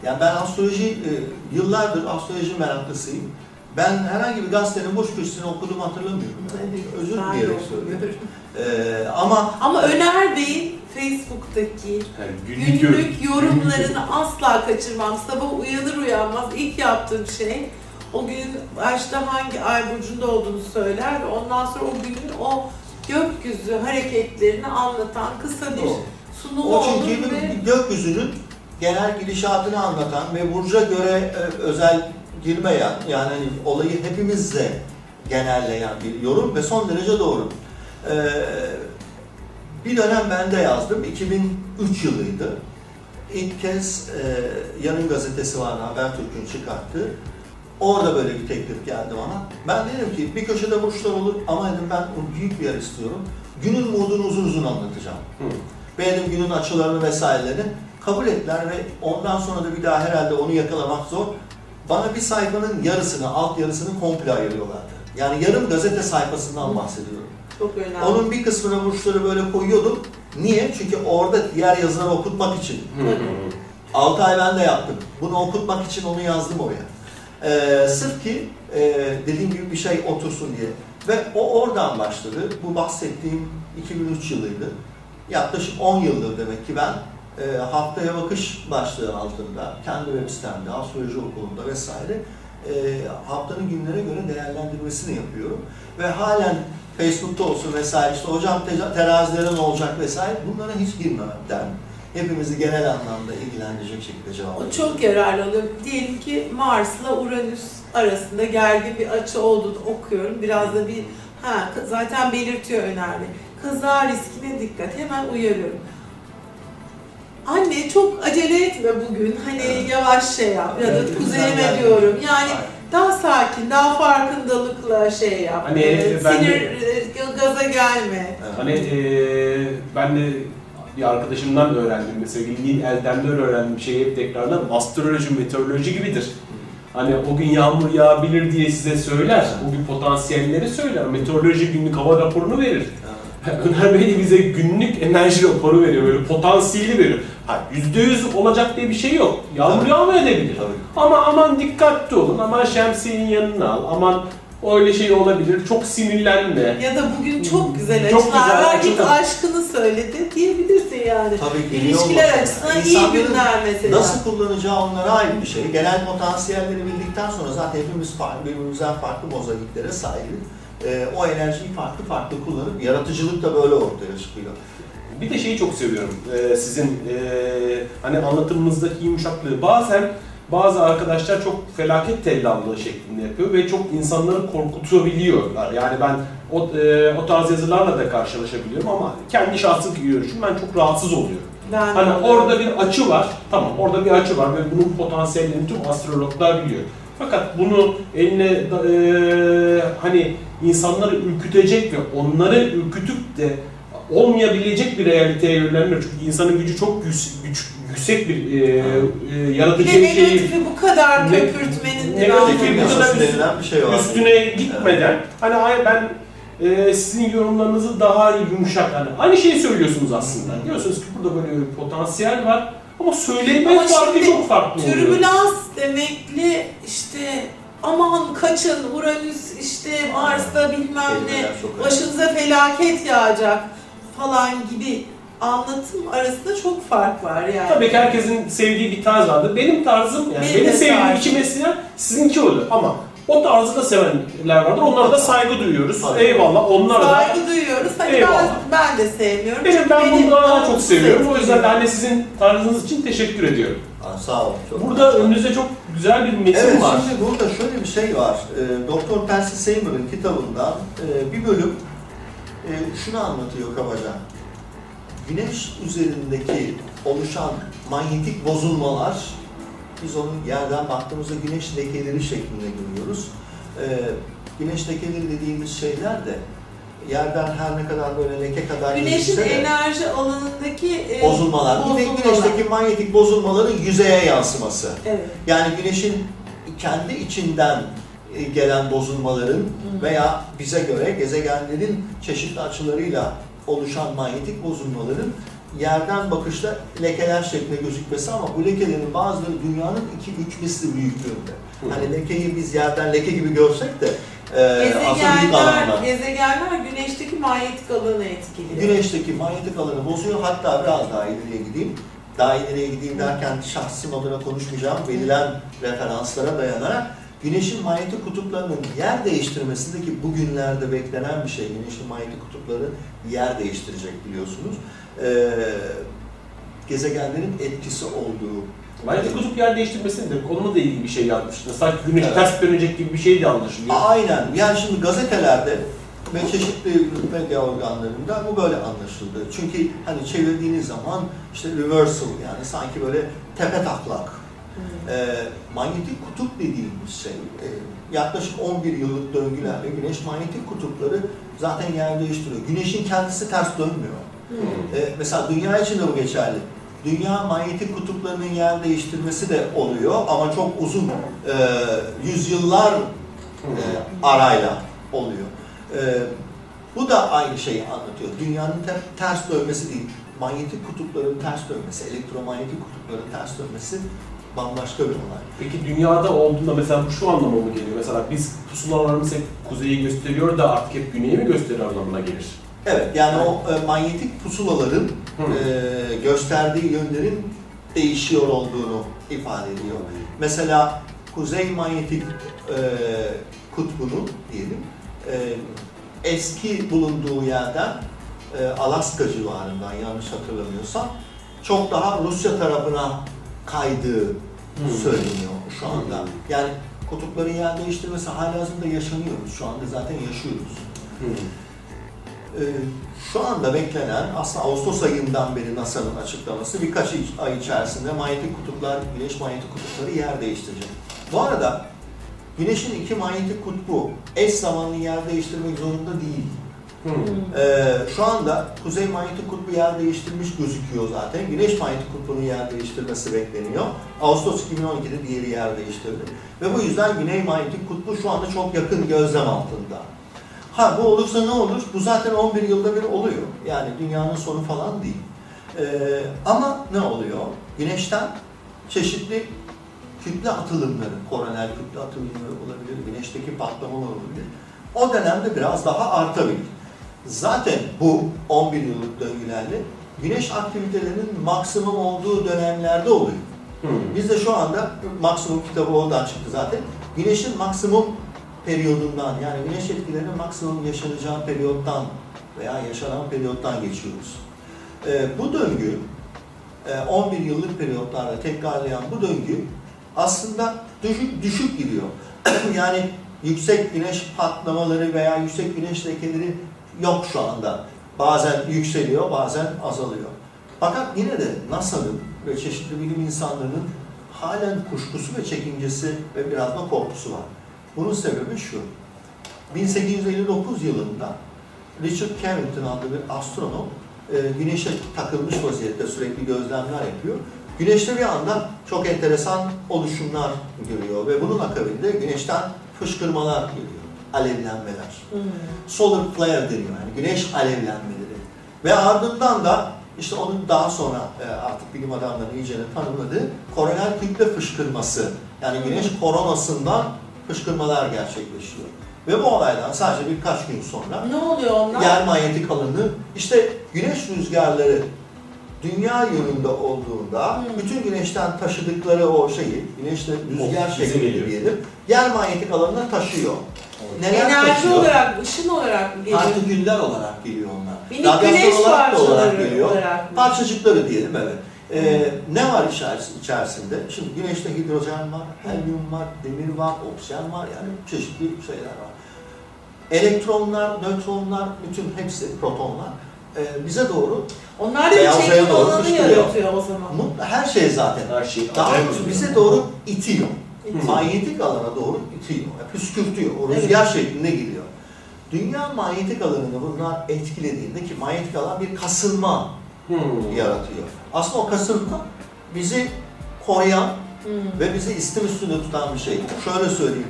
Yani ben astroloji, e, yıllardır astroloji meraklısıyım. Ben herhangi bir gazetenin boş köşesini okuduğumu hatırlamıyorum. Yani. Özür dileyerek söylüyorum.
okumuyorum.
E, ama
Ama Öner Bey'in Facebook'taki
Yani günlük,
günlük yorumlarını asla kaçırmam. Sabah uyanır uyanmaz ilk yaptığım şey o gün başta hangi ay burcunda olduğunu söyler ve ondan sonra o günün o gökyüzü hareketlerini anlatan kısa bir sunumu
o
olur
çünkü
ve
gökyüzünün genel gidişatını anlatan ve burca göre e, özel girmeyen yani olayı hepimizle genelleyen bir yorum ve son derece doğru. Ee, bir dönem ben de yazdım. 2003 yılıydı. İlk kez e, Yanın gazetesi vardı, Habertürk'ün çıkarttığı. Orada böyle bir teklif geldi bana. Ben dedim ki bir köşede burçlar olur ama dedim ben büyük bir yer istiyorum. Günün modunu uzun uzun anlatacağım.
Hı.
Benim günün açılarını vesairelerini kabul ettiler ve ondan sonra da bir daha herhalde onu yakalamak zor. Bana bir sayfanın yarısını, alt yarısını komple ayırıyorlardı. Yani yarım gazete sayfasından bahsediyorum.
çok önemli.
Onun bir kısmına burçları böyle koyuyordum. Niye? Çünkü orada diğer yazıları okutmak için.
Hı hı.
6 ay ben de yaptım. Bunu okutmak için onu yazdım oraya. Ee, sırf ki e, dediğim gibi bir şey otursun diye. Ve o oradan başladı. Bu bahsettiğim 2003 yılıydı. Yaklaşık 10 yıldır demek ki ben e, haftaya bakış başlığı altında, kendi web sitemde, astroloji okulunda vesaire e, haftanın günlere göre değerlendirmesini yapıyorum. Ve halen Facebook'ta olsun vesaire işte hocam te- terazilere ne olacak vesaire bunlara hiç girmemekten hepimizi genel anlamda ilgilendirecek şekilde cevap
O çok yararlı oluyor. Diyelim ki Mars'la Uranüs arasında gergin bir açı olduğunu okuyorum. Biraz da bir ha zaten belirtiyor önemli. Kaza riskine dikkat. Hemen uyarıyorum. Anne çok acele etme bugün. Hani
Evet.
yavaş şey yap ya da
Evet,
kuzeyime diyorum. Yani
Aynen.
daha sakin, daha farkındalıkla şey yap.
Hani
Ee,
ben de-
Sinir, e, gaza gelme.
Hani eee, ben de bir arkadaşımdan öğrendim. Sevgili Eldem'den öğrendiğim şey hep tekrardan astroloji, meteoroloji gibidir. Hani o gün yağmur yağabilir diye size söyler. O gün potansiyelleri söyler. Meteoroloji günlük hava raporunu verir. Öner Bey de bize günlük enerji raporu veriyor. Böyle potansiyeli veriyor. Ha, %100 olacak diye bir şey yok. Yağmur
Tabii.
yağmayabilir.
Tabii.
Ama aman dikkatli olun. Aman şemsiyenin yanına al. Aman öyle şey olabilir. Çok sinirlenme.
Ya da bugün çok güzel
Çok
açılar
güzel
var. Git aşkını söyledi diyebilirsin yani.
Tabii ki
İlişkiler açısından iyi günler mesela.
Nasıl kullanacağı onlara ait bir şey. Genel potansiyelleri bildikten sonra zaten hepimiz farklı, birbirimizden farklı mozaiklere sahibiz. Ee, o enerjiyi farklı farklı kullanıp yaratıcılık da böyle ortaya çıkıyor.
Bir de şeyi çok seviyorum. Ee, sizin ee, hani anlatımınızdaki yumuşaklığı. Bazen bazı arkadaşlar çok felaket tellallığı şeklinde yapıyor ve çok insanları korkutabiliyorlar. Yani ben o, ee, o tarz yazılarla da karşılaşabiliyorum ama kendi şahsi görüşüm ben çok rahatsız oluyorum.
Ben
Hani
oluyorum.
orada bir açı var. Tamam orada bir açı var ve bunun potansiyellerini tüm astrologlar biliyor. Fakat bunu eline eee, hani insanları ürkütecek ve onları ürkütüp de olmayabilecek bir realiteye yönlenmiyor. Çünkü insanın gücü çok güç, güç- yüksek bir eee,
Bir
yaratıcı şeyi
negatifi bu kadar
Ne-
köpürtmenin
negatifi
anlamı
bir kadar
şey var.
üstüne gitmeden hani ay ben e, sizin yorumlarınızı daha yumuşak hani aynı şeyi söylüyorsunuz aslında. Diyorsunuz ki burada böyle bir potansiyel var ama söyleme
Ama
farkı çok farklı oluyor.
Türbülans demekli işte aman kaçın Uranüs işte Mars'ta bilmem ne başınıza felaket yağacak falan gibi anlatım arasında çok fark var yani.
Tabii ki herkesin sevdiği bir tarz vardır. Benim tarzım yani
Benim
benim
de
sevdiğim
tarzım.
iki mesleğim sizinki olur ama o tarzı da sevenler vardır. Onlara da saygı duyuyoruz.
Tabii.
Eyvallah. Onlara da
Saygı duyuyoruz. Hani ben,
Eyvallah.
ben de sevmiyorum.
benim ben
beni
bunu daha çok seviyorum. O yüzden de
etkiliyor.
hani sizin tarzınız için teşekkür ediyorum.
Aa, sağ olun. Çok
Burada önünüzde çok güzel bir metin
Evet,
var.
şimdi burada şöyle bir şey var. Ee, Doktor Percy Seymour'un kitabından e, bir bölüm e, şunu anlatıyor kabaca. Güneş üzerindeki oluşan manyetik bozulmalar, biz onun yerden baktığımızda güneş lekeleri şeklinde görüyoruz. Ee, güneş lekeleri dediğimiz şeyler de yerden her ne kadar böyle leke kadar
Güneşin
de-
enerji alanındaki e,
bozulmalar.
Bozulmalar.
güneşteki manyetik bozulmaların yüzeye yansıması.
Evet.
Yani güneşin kendi içinden e, gelen bozulmaların veya bize göre gezegenlerin çeşitli açılarıyla oluşan manyetik bozulmaların yerden bakışta lekeler şeklinde gözükmesi ama bu lekelerin bazıları dünyanın 2-3 misli büyüklüğünde. Hani lekeyi biz yerden leke gibi görsek de e, aslında büyük
gezegenler güneşteki manyetik alanı etkiliyor.
Güneşteki manyetik alanı bozuyor. Hatta biraz daha ileriye gideyim. Daha ileriye gideyim derken şahsım adına konuşmayacağım. Verilen referanslara dayanarak Güneşin manyetik kutuplarının yer değiştirmesindeki bugünlerde beklenen bir şey. Güneşin manyetik kutupları yer değiştirecek biliyorsunuz. Ee, gezegenlerin etkisi olduğu
Manyetik kutup yer değiştirmesinde onunla da ilgili bir şey yazmıştı. Sanki güneş
Evet.
ters dönecek gibi bir şey de anlaşılıyor.
Aynen. Yani şimdi gazetelerde ve çeşitli medya organlarında bu böyle anlaşıldı. Çünkü hani çevirdiğiniz zaman işte reversal yani sanki böyle tepe taklak. E, manyetik kutup dediğimiz şey e, yaklaşık 11 yıllık döngülerle güneş manyetik kutupları zaten yer değiştiriyor. Güneşin kendisi ters dönmüyor. E, mesela dünya için de bu geçerli. Dünya manyetik kutuplarının yer değiştirmesi de oluyor ama çok uzun e, yüzyıllar e, arayla oluyor. E, bu da aynı şeyi anlatıyor. Dünyanın te- ters dönmesi değil, manyetik kutupların ters dönmesi, elektromanyetik kutupların ters dönmesi bambaşka bir olay.
Peki dünyada olduğunda mesela bu şu anlama mı geliyor? Mesela biz pusulalarımız hep kuzeyi gösteriyor da artık hep güneyi mi gösteriyor anlamına gelir?
Evet, yani o e, manyetik pusulaların
Hı.
e, gösterdiği yönlerin değişiyor olduğunu ifade ediyor. Mesela kuzey manyetik e, kutbunun diyelim e, eski bulunduğu yerden e, Alaska civarından yanlış hatırlamıyorsam çok daha Rusya tarafına kaydığı
Hmm.
söyleniyor şu anda.
Hmm.
Yani kutupların yer değiştirmesi halihazırda yaşanıyoruz. Şu anda zaten yaşıyoruz.
Hı.
Ee, şu anda beklenen aslında Ağustos ayından beri NASA'nın açıklaması birkaç ay içerisinde manyetik kutuplar, güneş manyetik kutupları yer değiştirecek. Bu arada güneşin iki manyetik kutbu eş zamanlı yer değiştirmek zorunda değil.
Hı.
Ee, şu anda kuzey manyetik kutbu yer değiştirmiş gözüküyor zaten. Güneş manyetik kutbunun yer değiştirmesi bekleniyor. Ağustos 2012'de diğeri yer değiştirdi. Ve bu yüzden güney manyetik kutbu şu anda çok yakın gözlem altında. Ha bu olursa ne olur? Bu zaten 11 yılda bir oluyor. Yani dünyanın sonu falan değil. Ee, ama ne oluyor? Güneşten çeşitli kütle atılımları, koronel kütle atılımları olabilir, güneşteki patlamalar olabilir. O dönemde biraz daha artabilir. Zaten bu 11 yıllık döngülerle güneş aktivitelerinin maksimum olduğu dönemlerde oluyor.
Hı.
Biz de şu anda maksimum kitabı oradan çıktı zaten. Güneşin maksimum periyodundan yani güneş etkilerinin maksimum yaşanacağı periyottan veya yaşanan periyottan geçiyoruz. Ee, bu döngü e, 11 yıllık periyotlarla tekrarlayan bu döngü aslında düşük düşük gidiyor. yani yüksek güneş patlamaları veya yüksek güneş lekeleri yok şu anda. Bazen yükseliyor, bazen azalıyor. Fakat yine de NASA'nın ve çeşitli bilim insanlarının halen kuşkusu ve çekincesi ve biraz da korkusu var. Bunun sebebi şu. 1859 yılında Richard Carrington adlı bir astronom e, güneşe takılmış vaziyette sürekli gözlemler yapıyor. Güneşte bir anda çok enteresan oluşumlar görüyor ve bunun akabinde güneşten fışkırmalar geliyor, alevlenmeler.
Hmm.
Solar flare deniyor yani güneş alevlenmeleri. Ve ardından da işte onun daha sonra e, artık bilim adamları iyice tanımladığı koronel kütle fışkırması. Yani güneş koronasından fışkırmalar gerçekleşiyor. Ve bu olaydan sadece birkaç gün sonra
Ne oluyor onlar?
yer manyetik alanı işte güneş rüzgarları dünya yönünde olduğunda
Hmm.
bütün güneşten taşıdıkları o şeyi, güneşle rüzgar
bize
şeklinde diyelim, yer manyetik alanına taşıyor. Neler
Enerji
taşıyor?
olarak, ışın olarak mı geliyor?
Partiküller olarak geliyor onlar.
Minik
Radyasyon
güneş
olarak da olarak
parçaları
geliyor.
olarak mı?
Parçacıkları diyelim evet. Ee, ne var içeris- içerisinde? Şimdi güneşte hidrojen var, helyum var, demir var, oksijen var yani çeşitli şeyler var. Elektronlar, nötronlar, bütün hepsi protonlar e, bize doğru
Onlar da bir
Beyaz
çekim alanı
fışkırıyor.
yaratıyor o zaman.
mut- her şey zaten
Her şey
daha doğrusu bize doğru itiyor.
İtiyor.
Manyetik alana doğru itiyor, püskürtüyor, o rüzgar şeklinde gidiyor. Dünya manyetik alanını bunlar etkilediğinde ki manyetik alan bir kasılma
Hı.
yaratıyor. Aslında o kasılma bizi koruyan
Hmm.
ve bizi istim üstünde tutan bir şey. Şöyle söyleyeyim.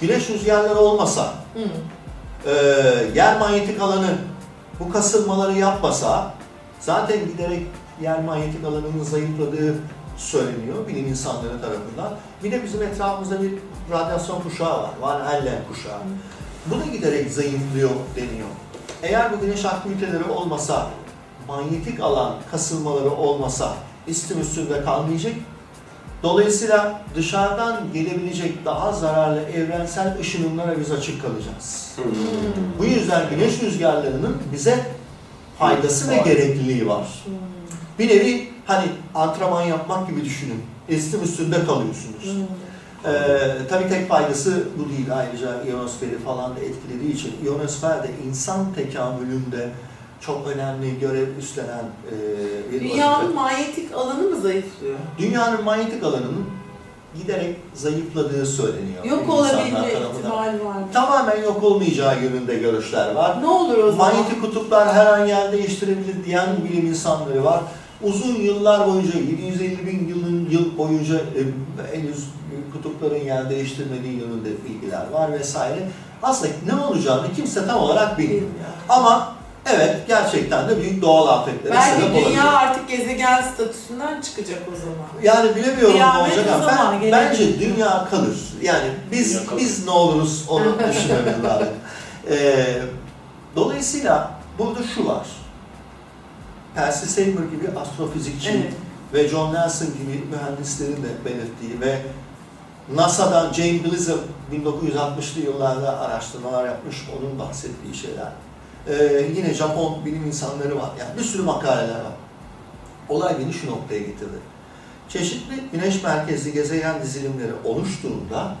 güneş rüzgarları olmasa,
Hı.
e, yer manyetik alanı bu kasılmaları yapmasa zaten giderek yer manyetik alanının zayıfladığı söyleniyor bilim insanları tarafından. Bir de bizim etrafımızda bir radyasyon kuşağı var. Van Allen kuşağı. Bu da giderek zayıflıyor deniyor. Eğer bu güneş aktiviteleri olmasa, manyetik alan kasılmaları olmasa istim üstünde kalmayacak. Dolayısıyla dışarıdan gelebilecek daha zararlı evrensel ışınımlara biz açık kalacağız.
Hmm.
Bu yüzden güneş rüzgarlarının bize faydası ve gerekliliği var.
Hmm.
Bir nevi hani antrenman yapmak gibi düşünün. Istim üstünde kalıyorsunuz.
Hmm.
Ee, tabii tek faydası bu değil. Ayrıca ionosferi falan da etkilediği için ionosfer de insan tekamülünde çok önemli görev üstlenen e, bir
Dünyanın
vazife.
manyetik alanı mı zayıflıyor?
Dünyanın manyetik alanının giderek zayıfladığı söyleniyor.
Yok olabilme ihtimali var. mı?
Tamamen yok olmayacağı yönünde görüşler var.
Ne olur o zaman?
Manyetik kutuplar her an yer değiştirebilir diyen bilim insanları var. Uzun yıllar boyunca, 750 bin yılın yıl boyunca e, henüz kutupların yer değiştirmediği yönünde bilgiler var vesaire. Aslında ne olacağını kimse tam olarak bilmiyor. Ama evet gerçekten de büyük doğal afetlere
Belki
sebep
dünya
olabilir.
artık gezegen statüsünden çıkacak o zaman.
Yani bilemiyorum ne olacak ama ben, bence dünya kalır. Yani biz
Dünya kalır.
biz ne oluruz onu düşünmemiz lazım. Ee, dolayısıyla burada şu var. Percy Saber gibi astrofizikçi
Evet.
ve John Nelson gibi mühendislerin de belirttiği ve NASA'dan Jane Gleason 1960'lı yıllarda araştırmalar yapmış, onun bahsettiği şeyler. Ee, yine Japon bilim insanları var. Yani bir sürü makaleler var. Olay beni şu noktaya getirdi. Çeşitli güneş merkezli gezegen dizilimleri oluştuğunda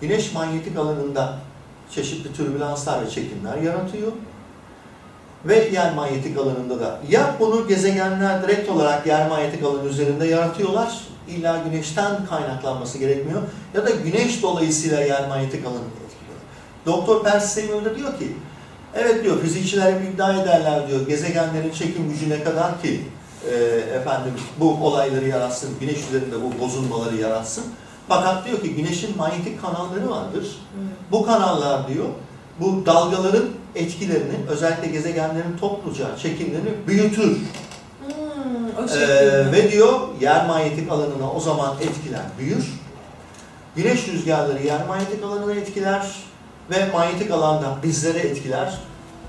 güneş manyetik alanında çeşitli türbülanslar ve çekimler yaratıyor. Ve yer manyetik alanında da ya bunu gezegenler direkt olarak yer manyetik alanı üzerinde yaratıyorlar. İlla güneşten kaynaklanması gerekmiyor. Ya da güneş dolayısıyla yer manyetik alanını etkiliyor. Doktor Percy Samuel de diyor ki evet diyor fizikçiler hep iddia ederler diyor gezegenlerin çekim gücü ne kadar ki e, efendim bu olayları yaratsın, güneş üzerinde bu bozulmaları yaratsın. Fakat diyor ki güneşin manyetik kanalları vardır. Bu kanallar diyor bu dalgaların etkilerini özellikle gezegenlerin topluca çekimlerini büyütür.
Hmm,
Ee, ve diyor yer manyetik alanına o zaman etkiler büyür. Güneş rüzgarları yer manyetik alanına etkiler ve manyetik alanda bizlere etkiler.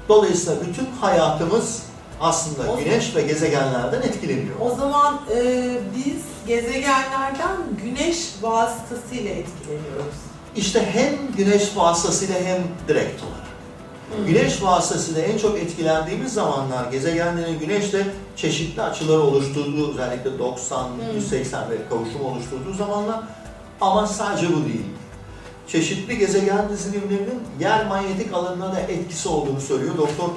Dolayısıyla bütün hayatımız aslında
O-
güneş ve gezegenlerden etkileniyor.
O zaman e, biz gezegenlerden güneş vasıtasıyla etkileniyoruz.
İşte hem güneş vasıtasıyla hem direkt olarak.
Hmm.
Güneş vasıtasıyla en çok etkilendiğimiz zamanlar gezegenlerin güneşle çeşitli açıları oluşturduğu özellikle 90,
Hmm.
180 ve kavuşum oluşturduğu zamanlar ama sadece bu değil. Çeşitli gezegen dizilimlerinin yer manyetik alanına da etkisi olduğunu söylüyor Doktor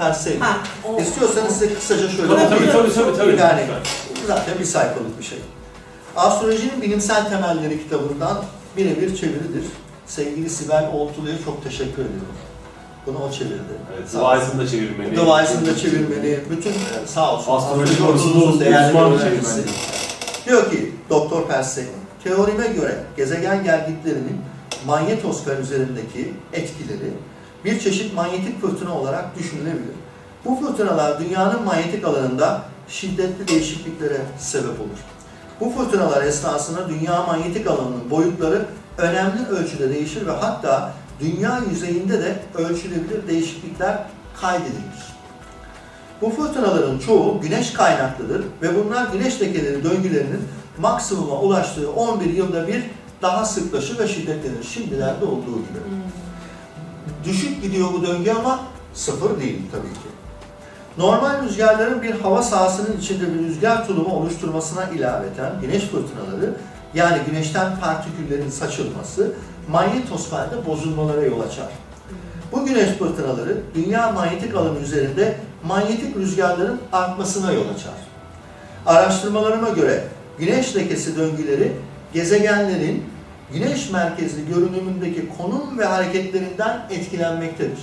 o-
İstiyorsanız size kısaca şöyle
Tabii tabii tabii tabii. tabii.
Yani zaten bir sayfalık bir şey. Astrolojinin bilimsel temelleri kitabından birebir çeviridir. Sevgili Sibel Oltulu'ya çok teşekkür ediyorum. Bunu o çevirdi.
Evet. Device'ını da çevirmeni.
Device'ını da çevirmeni, bütün sağ olsun.
Astroloji
konusunda değerli
bir
öğrencisi. Diyor ki Doktor Persey, teorime göre gezegen gelgitlerinin manyetosfer üzerindeki etkileri bir çeşit manyetik fırtına olarak düşünülebilir. Bu fırtınalar dünyanın manyetik alanında şiddetli değişikliklere sebep olur. Bu fırtınalar esnasında dünya manyetik alanının boyutları önemli ölçüde değişir ve hatta dünya yüzeyinde de ölçülebilir değişiklikler kaydedilir. Bu fırtınaların çoğu güneş kaynaklıdır ve bunlar güneş lekeleri döngülerinin maksimuma ulaştığı 11 yılda bir daha sıklaşır ve şiddetlenir. Şimdilerde olduğu gibi.
Hmm.
Düşük gidiyor bu döngü ama sıfır değil tabii ki. Normal rüzgarların bir hava sahasının içinde bir rüzgar tulumu oluşturmasına ilaveten güneş fırtınaları yani güneşten partiküllerin saçılması manyetosferde bozulmalara yol açar. Bu güneş fırtınaları dünya manyetik alanı üzerinde manyetik rüzgarların artmasına yol açar. Araştırmalarıma göre güneş lekesi döngüleri gezegenlerin güneş merkezli görünümündeki konum ve hareketlerinden etkilenmektedir.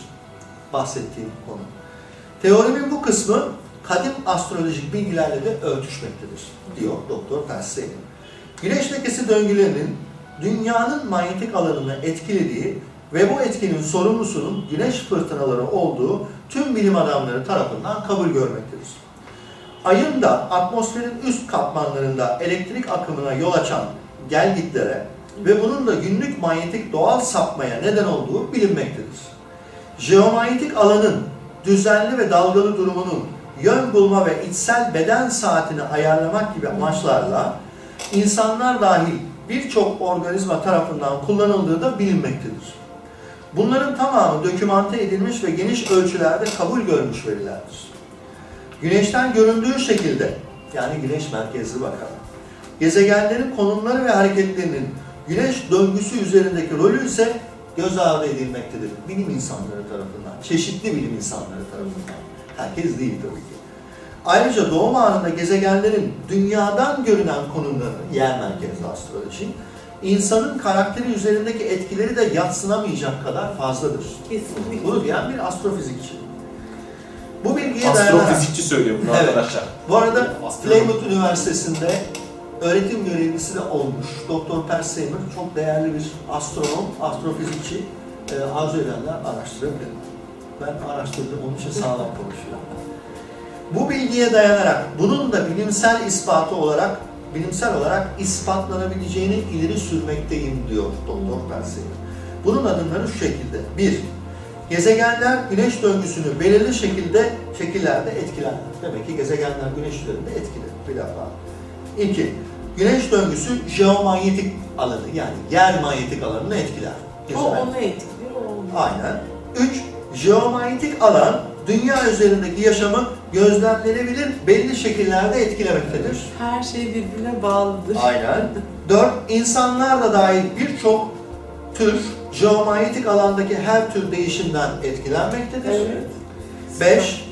Bahsettiğim konu. Teorimin bu kısmı kadim astrolojik bilgilerle de örtüşmektedir, diyor Doktor Persey. Güneş lekesi döngülerinin dünyanın manyetik alanını etkilediği ve bu etkinin sorumlusunun güneş fırtınaları olduğu tüm bilim adamları tarafından kabul görmektedir. Ayın da atmosferin üst katmanlarında elektrik akımına yol açan gelgitlere ve bunun da günlük manyetik doğal sapmaya neden olduğu bilinmektedir. Jeomanyetik alanın düzenli ve dalgalı durumunun yön bulma ve içsel beden saatini ayarlamak gibi amaçlarla insanlar dahil birçok organizma tarafından kullanıldığı da bilinmektedir. Bunların tamamı dokümante edilmiş ve geniş ölçülerde kabul görmüş verilerdir. Güneşten göründüğü şekilde, yani güneş merkezli bakarak, gezegenlerin konumları ve hareketlerinin güneş döngüsü üzerindeki rolü ise göz ardı edilmektedir. Bilim insanları tarafından, çeşitli bilim insanları tarafından. Herkes değil tabii. Ayrıca doğum anında gezegenlerin dünyadan görünen konumları, yer merkezli astroloji, insanın karakteri üzerindeki etkileri de yatsınamayacak kadar fazladır.
Kesinlikle.
Bunu diyen bir astrofizikçi. Bu bilgiye dayanarak...
Astrofizikçi söylüyor bunu
Evet.
arkadaşlar.
Bu arada. Plymouth Üniversitesi'nde öğretim görevlisi de olmuş. Doktor Per Seymour çok değerli bir astronom, astrofizikçi. Ee, arzu edenler araştırabilir. Ben araştırdım, onun için sağlam konuşuyor. Bu bilgiye dayanarak bunun da bilimsel ispatı olarak bilimsel olarak ispatlanabileceğini ileri sürmekteyim diyor Doktor Per Seymour. Bunun adımları şu şekilde. Bir, Gezegenler güneş döngüsünü belirli şekilde şekillerde etkilerler. Demek ki gezegenler güneş üzerinde etkili. Bir defa. İki, güneş döngüsü jeomanyetik alanı yani yer manyetik alanını etkiler.
O
Gezegen.
onu etkiliyor, o onu.
Aynen. Üç, jeomanyetik alan dünya üzerindeki yaşamı gözlemlenebilir belli şekillerde etkilemektedir.
Her şey birbirine bağlıdır.
Aynen. Dört, insanlar da dahil birçok tür jeomanyetik alandaki her tür değişimden etkilenmektedir.
Evet.
5.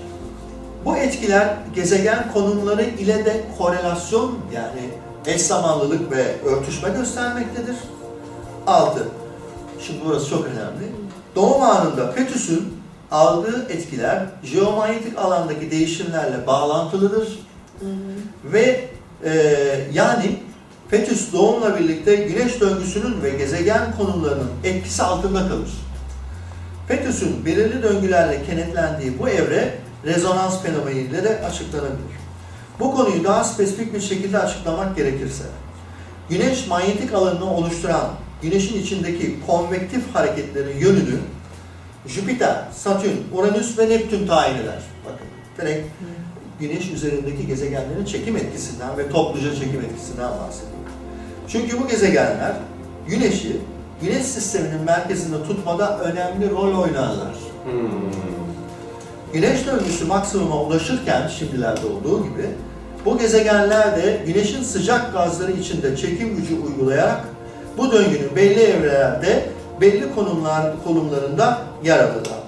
Bu etkiler gezegen konumları ile de korelasyon yani eş zamanlılık ve örtüşme göstermektedir. 6. Şimdi burası çok önemli. Doğum anında fetüsün aldığı etkiler jeomanyetik alandaki değişimlerle bağlantılıdır
Hı hı.
ve e, yani fetüs doğumla birlikte güneş döngüsünün ve gezegen konumlarının etkisi altında kalır. Fetüsün belirli döngülerle kenetlendiği bu evre rezonans fenomeniyle de açıklanabilir. Bu konuyu daha spesifik bir şekilde açıklamak gerekirse, güneş manyetik alanını oluşturan güneşin içindeki konvektif hareketlerin yönünü Jüpiter, Satürn, Uranüs ve Neptün tayin eder. Bakın direkt Güneş üzerindeki gezegenlerin çekim etkisinden ve topluca çekim etkisinden bahsediyor. Çünkü bu gezegenler Güneş'i Güneş sisteminin merkezinde tutmada önemli rol oynarlar.
Hmm.
Güneş döngüsü maksimuma ulaşırken şimdilerde olduğu gibi bu gezegenler de Güneş'in sıcak gazları içinde çekim gücü uygulayarak bu döngünün belli evrelerde belli konumlar konumlarında yer alırlar.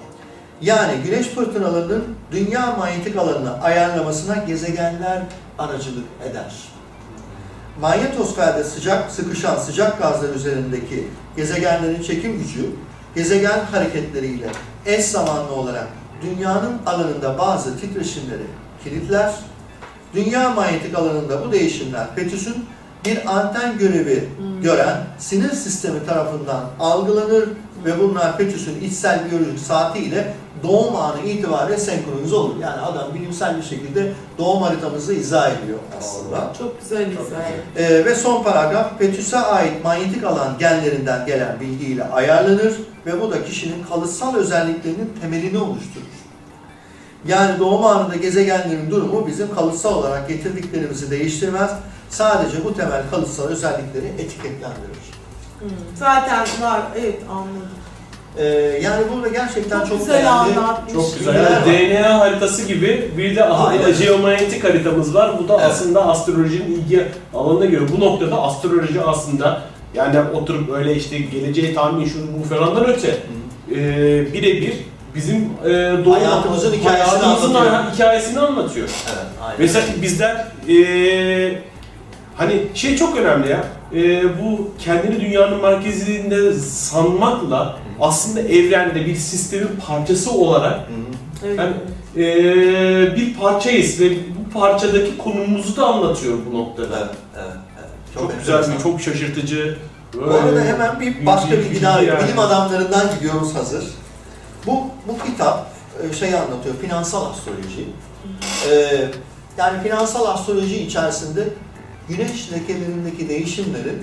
Yani güneş fırtınalarının dünya manyetik alanını ayarlamasına gezegenler aracılık eder. Manyetosferde sıcak sıkışan sıcak gazlar üzerindeki gezegenlerin çekim gücü gezegen hareketleriyle eş zamanlı olarak dünyanın alanında bazı titreşimleri kilitler. Dünya manyetik alanında bu değişimler Fetüs'ün bir anten görevi
Hmm.
gören sinir sistemi tarafından algılanır ve bunlar Fetüs'ün içsel biyolojik saatiyle doğum anı itibariyle senkronize olur. Yani adam bilimsel bir şekilde doğum haritamızı izah ediyor aslında.
Çok güzel izah.
Ee, ve son paragraf, Fetüs'e ait manyetik alan genlerinden gelen bilgiyle ayarlanır ve bu da kişinin kalıtsal özelliklerinin temelini oluşturur. Yani doğum anında gezegenlerin durumu bizim kalıtsal olarak getirdiklerimizi değiştirmez. Sadece bu temel kalıtsal özellikleri etiketlendirir.
Hı. Zaten var, evet anladım.
Ee, yani burada gerçekten çok,
Çok güzel
değerli,
anlatmış.
Çok güzel. Yani. DNA haritası gibi bir de
Aynen.
jeomanyetik haritamız var. Bu da
Evet.
aslında astrolojinin ilgi alanına göre. Bu noktada astroloji aslında yani oturup öyle işte geleceği tahmin şu bu falandan öte e, birebir bizim e, doğum
Hayatımızın hikayesini
hayatımızın
anlatıyor.
hikayesini anlatıyor.
Evet, aynen.
Mesela bizler e, hani şey çok önemli ya. E, bu kendini dünyanın merkezinde sanmakla aslında evrende bir sistemin parçası olarak
Hı hı.
Evet.
yani, e, bir parçayız ve bu parçadaki konumumuzu da anlatıyor bu noktada.
Evet, evet, evet.
Çok, güzel
enteresan.
bir, çok şaşırtıcı.
Bu arada hemen bir başka bilgi daha
yani.
bilim adamlarından gidiyoruz hazır. Bu bu kitap e, şeyi anlatıyor, finansal astroloji. Ee, yani finansal astroloji içerisinde güneş lekelerindeki değişimlerin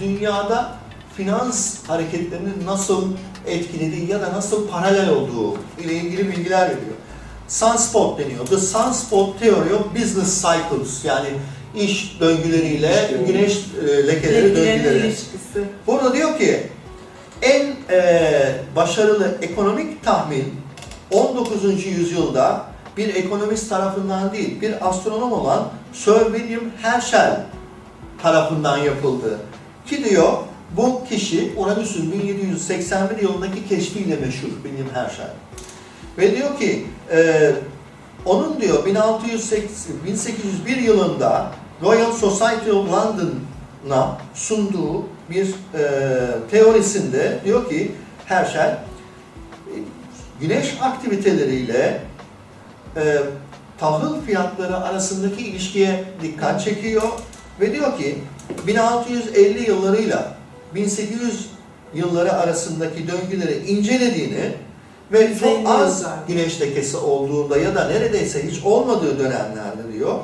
dünyada finans hareketlerinin nasıl etkilediği ya da nasıl paralel olduğu ile ilgili bilgiler veriyor. Sunspot deniyor. The Sunspot Theory of Business Cycles yani iş döngüleriyle
İşte.
güneş e, lekeleri döngüleri.
ilişkisi.
Burada diyor ki en e, başarılı ekonomik tahmin 19. yüzyılda bir ekonomist tarafından değil, bir astronom olan Sir William Herschel tarafından yapıldı. Ki diyor bu kişi Uranüs'ün 1781 yılındaki keşfiyle meşhur William Herschel. Ve diyor ki e, onun diyor 1680, 1801 yılında Royal Society of London'a sunduğu bir e, teorisinde diyor ki Herschel e, güneş aktiviteleriyle e, tahıl fiyatları arasındaki ilişkiye dikkat çekiyor ve diyor ki 1650 yıllarıyla 1800 yılları arasındaki döngüleri incelediğini ve çok az güneş lekesi olduğunda ya da neredeyse hiç olmadığı dönemlerde diyor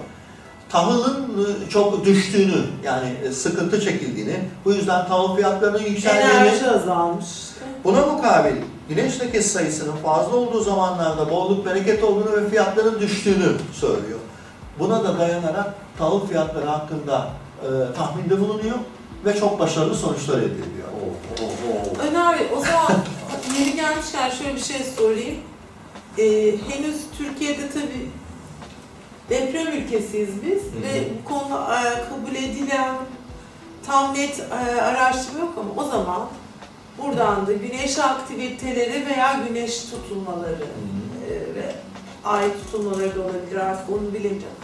tahılın e, çok düştüğünü yani e, sıkıntı çekildiğini bu yüzden tahıl fiyatlarının yükseldiğini
Enerji azalmış.
Buna mukabil güneş lekesi sayısının fazla olduğu zamanlarda bolluk bereket olduğunu ve fiyatların düştüğünü söylüyor. Buna da dayanarak tahıl fiyatları hakkında e, tahminde bulunuyor ve çok başarılı sonuçlar elde ediyor.
Oh, oh, oh.
Öner Bey, o zaman yeri gelmişken şöyle bir şey sorayım. Ee, henüz Türkiye'de tabii deprem ülkesiyiz biz
hı.
ve bu konuda e, kabul edilen tam net e, araştırma yok ama o zaman buradan da güneş aktiviteleri veya güneş tutulmaları e, ve ay tutulmaları da olabilir artık onu bilemeyeceğim.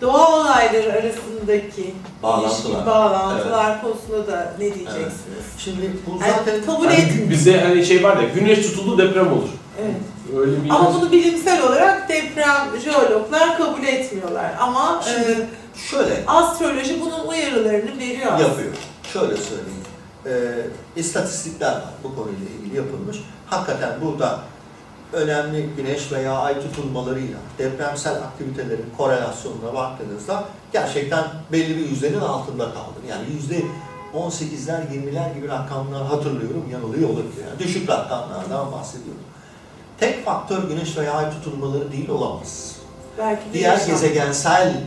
Doğa olayları arasındaki
Bağlantılar.
bağlantılar konusunda da ne diyeceksiniz?
Şimdi bu
Yani
zaten
kabul
Hani
et.
bize hani şey var ya güneş tutuldu deprem olur.
Evet.
Öyle bir
Ama bunu bilimsel olarak deprem jeologlar kabul etmiyorlar. Ama e,
Şimdi şöyle
astroloji bunun uyarılarını veriyor.
yapıyor. Şöyle söyleyeyim. Ee, istatistikler var bu konuyla ilgili yapılmış. Hakikaten burada önemli güneş veya ay tutulmalarıyla depremsel aktivitelerin korelasyonuna baktığınızda gerçekten belli bir yüzdenin altında kaldı. Yani yüzde 18'ler 20'ler gibi rakamlar hatırlıyorum yanılıyor olabilir. Yani düşük rakamlardan bahsediyorum. Tek faktör güneş veya ay tutulmaları değil olamaz
Belki
diğer gezegensel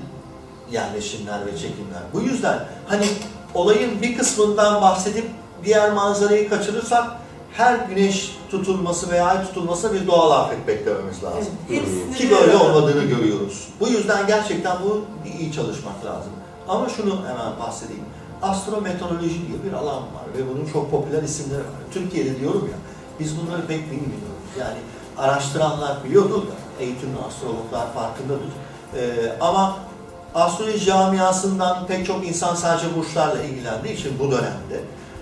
yerleşimler ve çekimler. Bu yüzden hani olayın bir kısmından bahsedip diğer manzarayı kaçırırsak her güneş tutulması veya ay tutulması bir doğal afet beklememiz
Evet,
lazım.
hepsini
Ki böyle olmadığını görüyoruz. Bu yüzden gerçekten bu iyi çalışmak lazım. Ama şunu hemen bahsedeyim. Astrometeoroloji diye bir alan var ve bunun çok popüler isimleri var. Türkiye'de diyorum ya, biz bunları pek bilmiyoruz. Yani araştıranlar biliyordur da, eğitimli astrologlar farkındadır. Ee, ama astroloji camiasından pek çok insan sadece burçlarla ilgilendiği için bu dönemde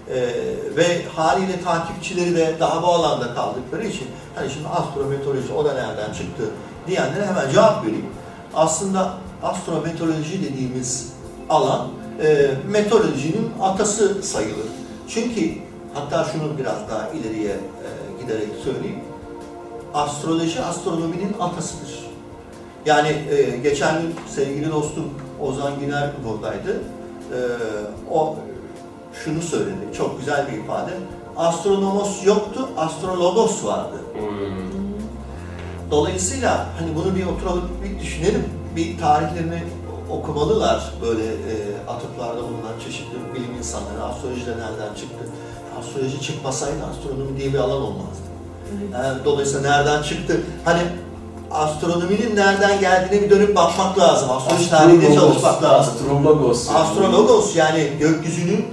ee, ve haliyle takipçileri de daha bu alanda kaldıkları için hani şimdi astrometeoroloji o da nereden çıktı diyenlere hemen cevap vereyim. Aslında astrometeoroloji dediğimiz alan e, meteorolojinin atası sayılır. Çünkü hatta şunu biraz daha ileriye e, giderek söyleyeyim. Astroloji astronominin atasıdır. Yani e, geçen gün sevgili dostum Ozan Güner buradaydı. E, o şunu söyledi, çok güzel bir ifade. Astronomos yoktu, astrologos vardı.
Hmm.
Dolayısıyla hani bunu bir oturalım bir düşünelim. Bir tarihlerini okumalılar böyle e, atıflarda bulunan çeşitli bilim insanları. Astroloji de nereden çıktı? Astroloji çıkmasaydı astronomi diye bir alan olmazdı.
Evet.
Yani dolayısıyla nereden çıktı? Hani astronominin nereden geldiğine bir dönüp bakmak lazım. Astroloji tarihinde çalışmak lazım.
Astrologos.
Astrologos yani gökyüzünün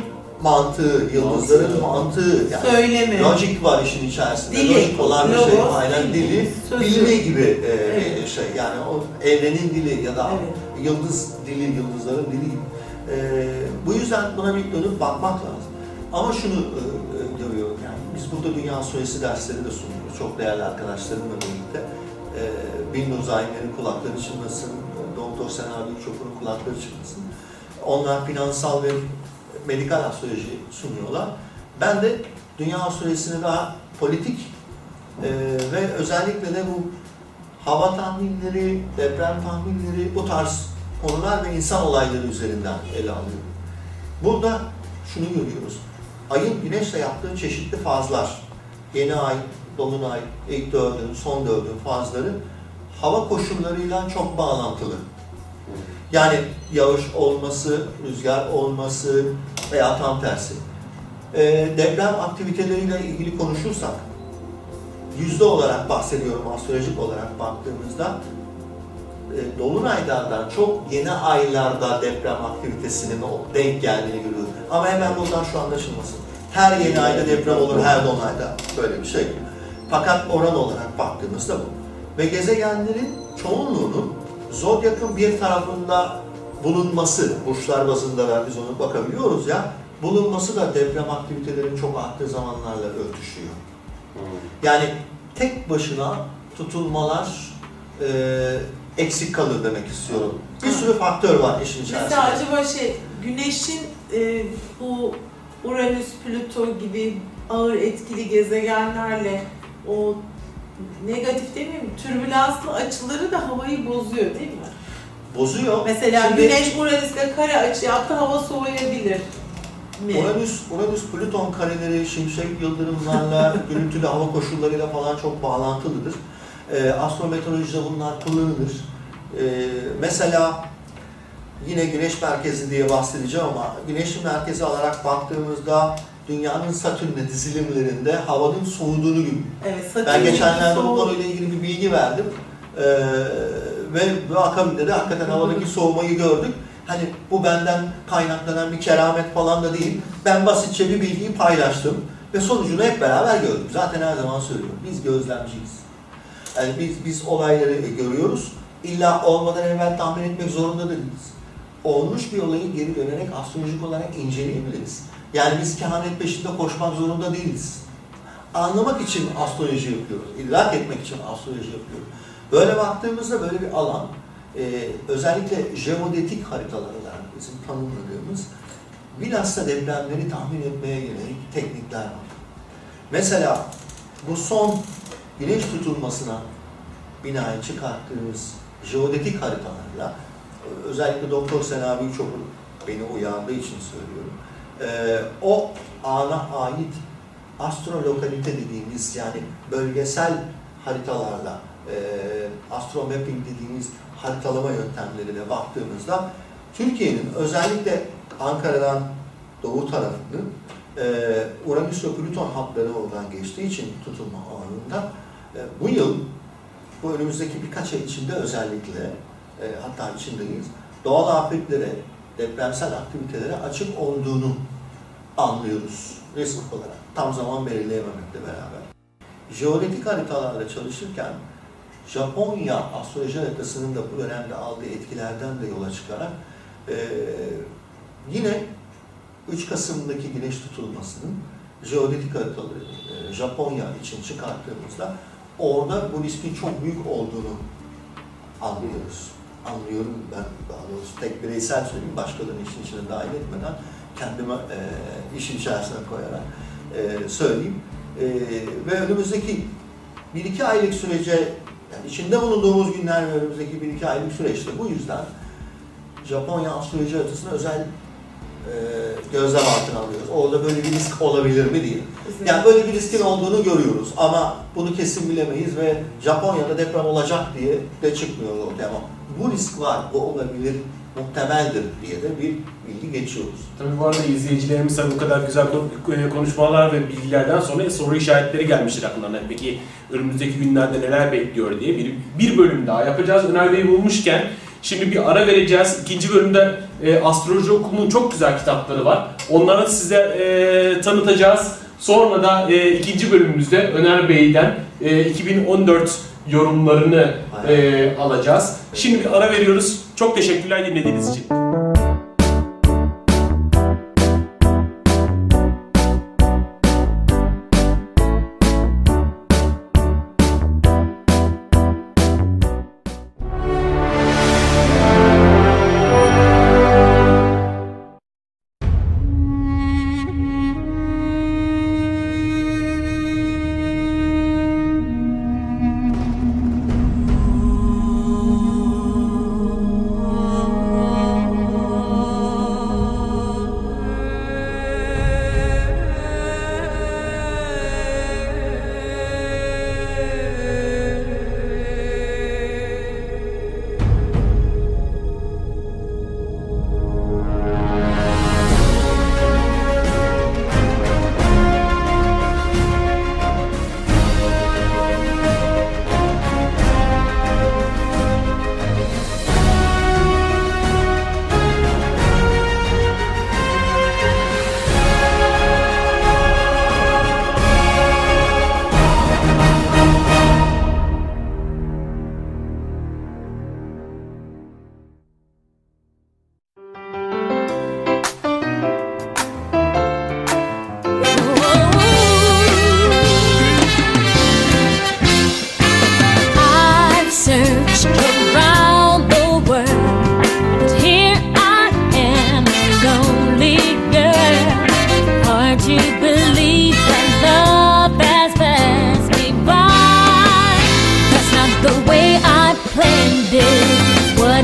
mantığı, yıldızların
Mantığı.
mantığı yani
Söyleme.
Lojik var işin içerisinde.
Dili.
Lojik olan bir şey. Aynen
dili.
dili.
Sözü.
Bilme gibi e,
Evet.
şey. Yani o evrenin dili ya da
Evet.
yıldız dili, yıldızların dili gibi. E, bu yüzden buna bir dönüp bakmak lazım. Ama şunu e, e, görüyorum yani biz burada dünya astrolojisi dersleri de sunuyoruz. Çok değerli arkadaşlarımla birlikte. E, Binnur Zaimler'in kulakları çınlasın, Doktor Senar Büyükçokur'un kulakları çınlasın. Onlar finansal ve medikal astroloji sunuyorlar. Ben de dünya astrolojisini daha politik e, ve özellikle de bu hava tahminleri, deprem tahminleri, bu tarz konular ve insan olayları üzerinden ele alıyorum. Burada şunu görüyoruz. Ayın güneşle yaptığı çeşitli fazlar, yeni ay, dolunay, ilk dördün, son dördün fazları hava koşullarıyla çok bağlantılı. Yani yağış olması, rüzgar olması veya tam tersi. E, deprem aktiviteleriyle ilgili konuşursak, yüzde olarak bahsediyorum astrolojik olarak baktığımızda, e, Dolunaylardan çok yeni aylarda deprem aktivitesinin denk geldiğini görüyoruz. Ama hemen buradan şu anlaşılmasın. Her yeni ayda deprem olur, her dolunayda böyle bir şey. Fakat oran olarak baktığımızda bu. Ve gezegenlerin çoğunluğunun zodyakın bir tarafında bulunması, burçlar bazında da biz onu bakabiliyoruz ya, bulunması da deprem aktivitelerinin çok arttığı zamanlarla örtüşüyor. Yani tek başına tutulmalar e, eksik kalır demek istiyorum. Bir sürü faktör var işin içerisinde.
Mesela acaba şey, güneşin e, bu Uranüs, Plüto gibi ağır etkili gezegenlerle o negatif değil mi? Türbülanslı açıları da havayı bozuyor değil mi?
Bozuyor.
Mesela
Şimdi
Güneş Uranüs'le kare açı yaptı hava soğuyabilir mi?
Uranüs, Uranüs Plüton kareleri şimşek yıldırımlarla, gürültülü hava koşullarıyla falan çok bağlantılıdır. E, astrometeorolojide bunlar kullanılır. E, mesela yine güneş merkezi diye bahsedeceğim ama güneşin merkezi alarak baktığımızda dünyanın Satürn'e dizilimlerinde havanın soğuduğunu görüyoruz.
Evet,
Ben geçenlerde bu
soğuk-
konuyla ilgili bir bilgi verdim. Ee, ve, ve akabinde de hakikaten havadaki soğumayı gördük. Hani bu benden kaynaklanan bir keramet falan da değil. Ben basitçe bir bilgiyi paylaştım ve sonucunu hep beraber gördük. Zaten her zaman söylüyorum. Biz gözlemciyiz. Yani biz, biz olayları görüyoruz. İlla olmadan evvel tahmin etmek zorunda değiliz. Olmuş bir olayı geri dönerek astrolojik olarak inceleyebiliriz. Yani biz kehanet peşinde koşmak zorunda değiliz anlamak için astroloji yapıyoruz. İdrak etmek için astroloji yapıyoruz. Böyle baktığımızda böyle bir alan, e, özellikle jeodetik haritalar olarak bizim tanımladığımız bilhassa depremleri tahmin etmeye yönelik teknikler var. Mesela bu son güneş tutulmasına binaen çıkarttığımız jeodetik haritalarla e, özellikle Doktor Sena Büyükçok'un beni uyardığı için söylüyorum. E, o ana ait astrolokalite dediğimiz yani bölgesel haritalarla e, astromapping dediğimiz haritalama yöntemleriyle baktığımızda Türkiye'nin özellikle Ankara'dan doğu tarafını e, Uranüs ve Plüton hatları oradan geçtiği için tutulma alanında e, bu yıl bu önümüzdeki birkaç ay içinde özellikle e, hatta içindeyiz doğal afetlere, depremsel aktivitelere açık olduğunu anlıyoruz risk olarak. Tam zaman belirleyememekle beraber. Jeodetik haritalarla çalışırken Japonya astroloji haritasının da bu dönemde aldığı etkilerden de yola çıkarak e, yine 3 Kasım'daki güneş tutulmasının jeodetik haritaları e, Japonya için çıkarttığımızda orada bu riskin çok büyük olduğunu anlıyoruz. Anlıyorum ben daha doğrusu tek bireysel söyleyeyim başkalarının işin içine dahil etmeden kendime e, işin içerisine koyarak e, söyleyeyim. E, ve önümüzdeki bir iki aylık sürece, yani içinde bulunduğumuz günler ve önümüzdeki bir iki aylık süreçte bu yüzden Japonya astroloji haritasını özel gözlem altına alıyoruz. Orada böyle bir risk olabilir mi diye. Yani böyle bir riskin olduğunu görüyoruz ama bunu kesin bilemeyiz ve Japonya'da deprem olacak diye de çıkmıyor ortaya ama bu risk var, bu olabilir, muhtemeldir diye de bir bilgi geçiyoruz.
Tabii bu arada izleyicilerimiz bu kadar güzel e, konuşmalar ve bilgilerden sonra soru işaretleri gelmiştir aklına. Peki önümüzdeki günlerde neler bekliyor diye bir, bir bölüm daha yapacağız. Öner Bey'i bulmuşken şimdi bir ara vereceğiz. İkinci bölümde e, Astroloji Okulu'nun çok güzel kitapları var. Onları size e, tanıtacağız. Sonra da e, ikinci bölümümüzde Öner Bey'den e, 2014 yorumlarını e, alacağız. Şimdi bir ara veriyoruz. Çok teşekkürler dinlediğiniz için.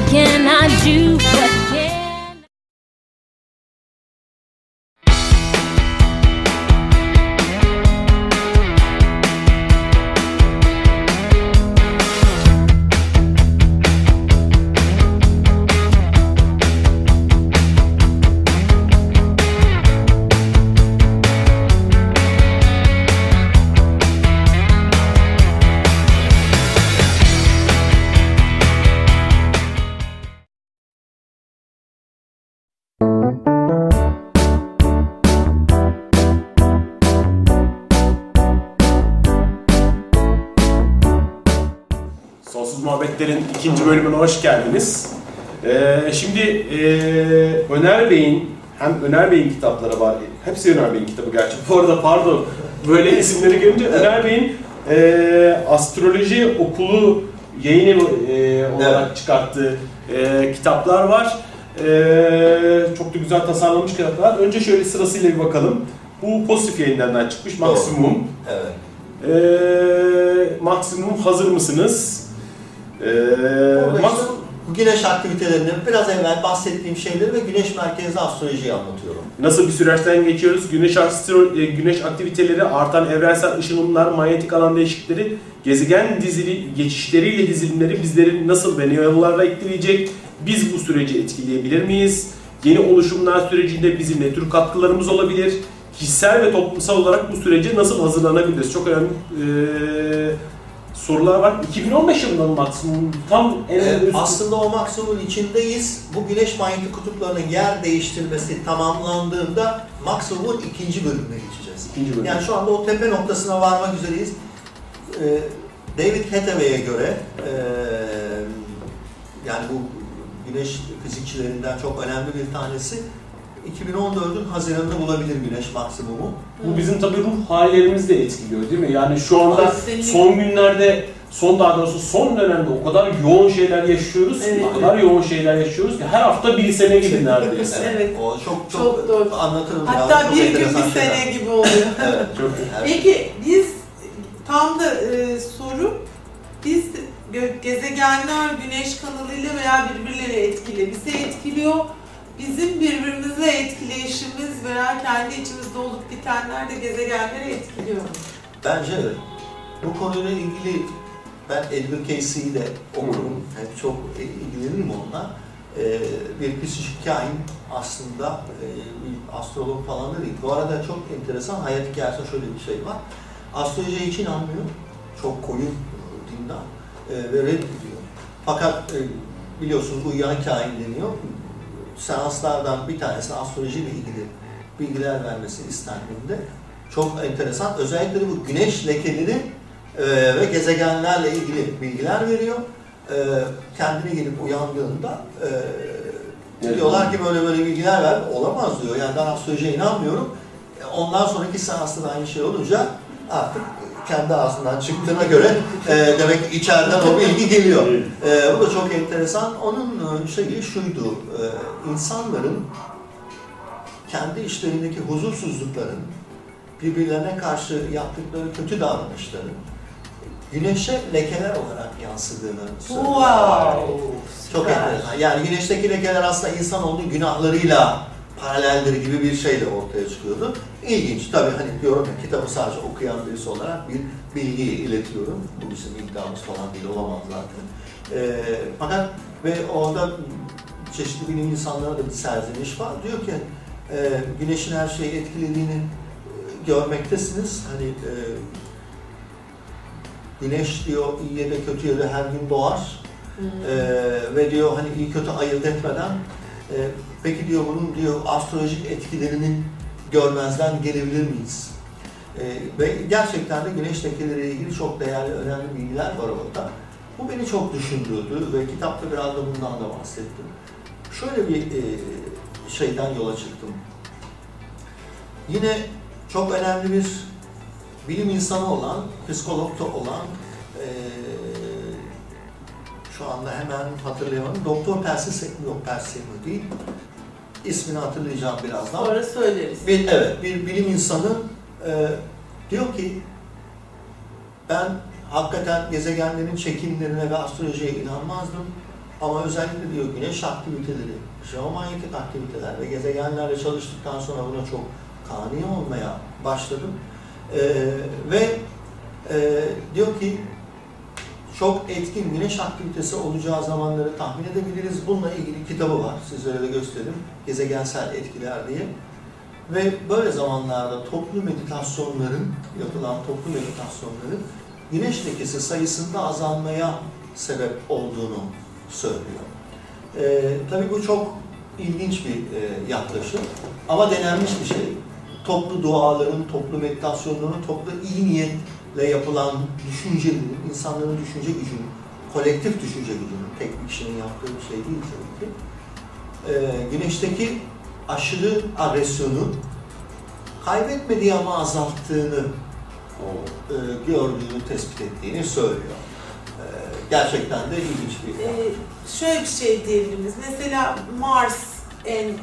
again. I ikinci bölümüne hoş geldiniz. Ee, şimdi e, Öner Bey'in, hem Öner Bey'in kitapları var, hepsi Öner Bey'in kitabı gerçi. Bu arada pardon, böyle isimleri görünce Öner Bey'in e, Astroloji Okulu yayın e, olarak
Evet.
çıkarttığı e, kitaplar var. E, çok da güzel tasarlanmış kitaplar. Önce şöyle sırasıyla bir bakalım. Bu pozitif yayınlarından çıkmış. Maksimum.
Evet.
Ee, maksimum hazır mısınız? Ee,
bu güneş aktivitelerini biraz evvel bahsettiğim şeyleri ve güneş merkezli astrolojiyi anlatıyorum.
nasıl bir süreçten geçiyoruz? Güneş astro, e, güneş aktiviteleri, artan evrensel ışınımlar, manyetik alan değişiklikleri, gezegen dizili geçişleriyle dizilimleri bizleri nasıl ve ne yollarla etkileyecek? Biz bu süreci etkileyebilir miyiz? Yeni oluşumlar sürecinde bizim ne tür katkılarımız olabilir? Kişisel ve toplumsal olarak bu sürece nasıl hazırlanabiliriz? Çok önemli e, sorular var. 2015 yılında mı maksimum tam en
Ee,
üst-
aslında o maksimumun içindeyiz. Bu güneş manyetik kutuplarının yer değiştirmesi tamamlandığında maksimumun ikinci bölümüne geçeceğiz.
ikinci bölüm.
Yani şu anda o tepe noktasına varmak üzereyiz. Ee, David Hathaway'e göre ee, yani bu güneş fizikçilerinden çok önemli bir tanesi 2014'ün Haziran'ında bulabilir güneş maksimumu.
Bu bizim tabii ruh hallerimizi de etkiliyor değil mi? Yani şu anda son günlerde, son daha doğrusu son dönemde o kadar yoğun şeyler yaşıyoruz, ki,
Evet.
o kadar yoğun şeyler yaşıyoruz ki her hafta bir sene gibi neredeyse.
Evet.
O çok çok,
Çok doğru.
anlatırım.
Hatta
çok
bir gün bir
şeyler.
sene gibi oluyor.
Evet.
Çok
evet.
Peki biz tam da e, soru biz gezegenler güneş kanalıyla veya birbirleriyle etkili. Bizi etkiliyor. Bizim birbirimize etkileyişimiz veya kendi içimizde olup bitenler de gezegenleri etkiliyor.
Bence evet. Bu konuyla ilgili ben Edgar Casey'i de okurum. Hep çok ilgilenirim onunla. Ee, bir psikik kain aslında e, bir astrolog falan da değil. Bu arada çok enteresan hayat hikayesinde şöyle bir şey var. Astrolojiye hiç inanmıyor. Çok koyu e, dindar e, ve reddediyor. Fakat e, biliyorsunuz uyuyan kain deniyor. Seanslardan bir tanesine astrolojiyle ilgili bilgiler vermesi istendiğinde çok enteresan. Özellikle bu güneş lekeleri e, ve gezegenlerle ilgili bilgiler veriyor. E, kendine gelip uyandığında e,
Evet.
diyorlar ki böyle böyle bilgiler ver. Olamaz diyor. Yani ben astrolojiye inanmıyorum. E, Ondan sonraki seansta da aynı şey olunca artık kendi ağzından çıktığına göre e, demek ki içeriden o bilgi geliyor. E, bu da çok enteresan. Onun e, şeyi şuydu. E, insanların kendi işlerindeki huzursuzlukların, birbirlerine karşı yaptıkları kötü davranışların güneşe lekeler olarak yansıdığını söylüyorlar.
Wow.
Çok enteresan. Yani güneşteki lekeler aslında insanoğlunun günahlarıyla paraleldir gibi bir şeyle ortaya çıkıyordu. İlginç. Tabii hani diyorum ya kitabı sadece okuyan birisi olarak bir bilgi iletiyorum. Bu bizim iddiamız falan değil olamaz zaten. Ee, fakat ve orada çeşitli bilim insanlara da bir serzeniş var. Diyor ki e, güneşin her şeyi etkilediğini e, görmektesiniz. Hani e, güneş diyor iyiye de kötüye de her gün doğar.
Hmm.
Ee, ve diyor hani iyi kötü ayırt etmeden e, peki diyor bunun diyor astrolojik etkilerini görmezden gelebilir miyiz? Ee, ve gerçekten de güneş lekeleriyle ilgili çok değerli, önemli bilgiler var orada. Bu beni çok düşündürdü ve kitapta biraz da bundan da bahsettim. Şöyle bir e, şeyden yola çıktım. Yine çok önemli bir bilim insanı olan, psikolog da olan e, şu anda hemen hatırlayamadım. Doktor Percy Seymour, yok Percy Seymour değil. İsmini hatırlayacağım birazdan.
Sonra söyleriz.
Bir, evet, bir bilim insanı e, diyor ki ben hakikaten gezegenlerin çekimlerine ve astrolojiye inanmazdım. Ama özellikle diyor güneş aktiviteleri, jeomanyetik aktiviteler ve gezegenlerle çalıştıktan sonra buna çok kani olmaya başladım. E, ve e, diyor ki çok etkin güneş aktivitesi olacağı zamanları tahmin edebiliriz. Bununla ilgili kitabı var. Sizlere de göstereyim. Gezegensel etkiler diye. Ve böyle zamanlarda toplu meditasyonların, yapılan toplu meditasyonların güneş lekesi sayısında azalmaya sebep olduğunu söylüyor. Ee, tabii bu çok ilginç bir e, yaklaşım ama denenmiş bir şey. Toplu duaların, toplu meditasyonların, toplu iyi niyetle yapılan düşüncelerin, insanların düşünce gücünün kolektif düşünce gücünün, tek bir kişinin yaptığı bir şey değil tabii ki. Ee, güneşteki aşırı agresyonu kaybetmediği ama azalttığını e, gördüğünü, tespit ettiğini söylüyor. E, gerçekten de ilginç bir
Ee, şöyle bir şey diyebiliriz. Mesela Mars en e,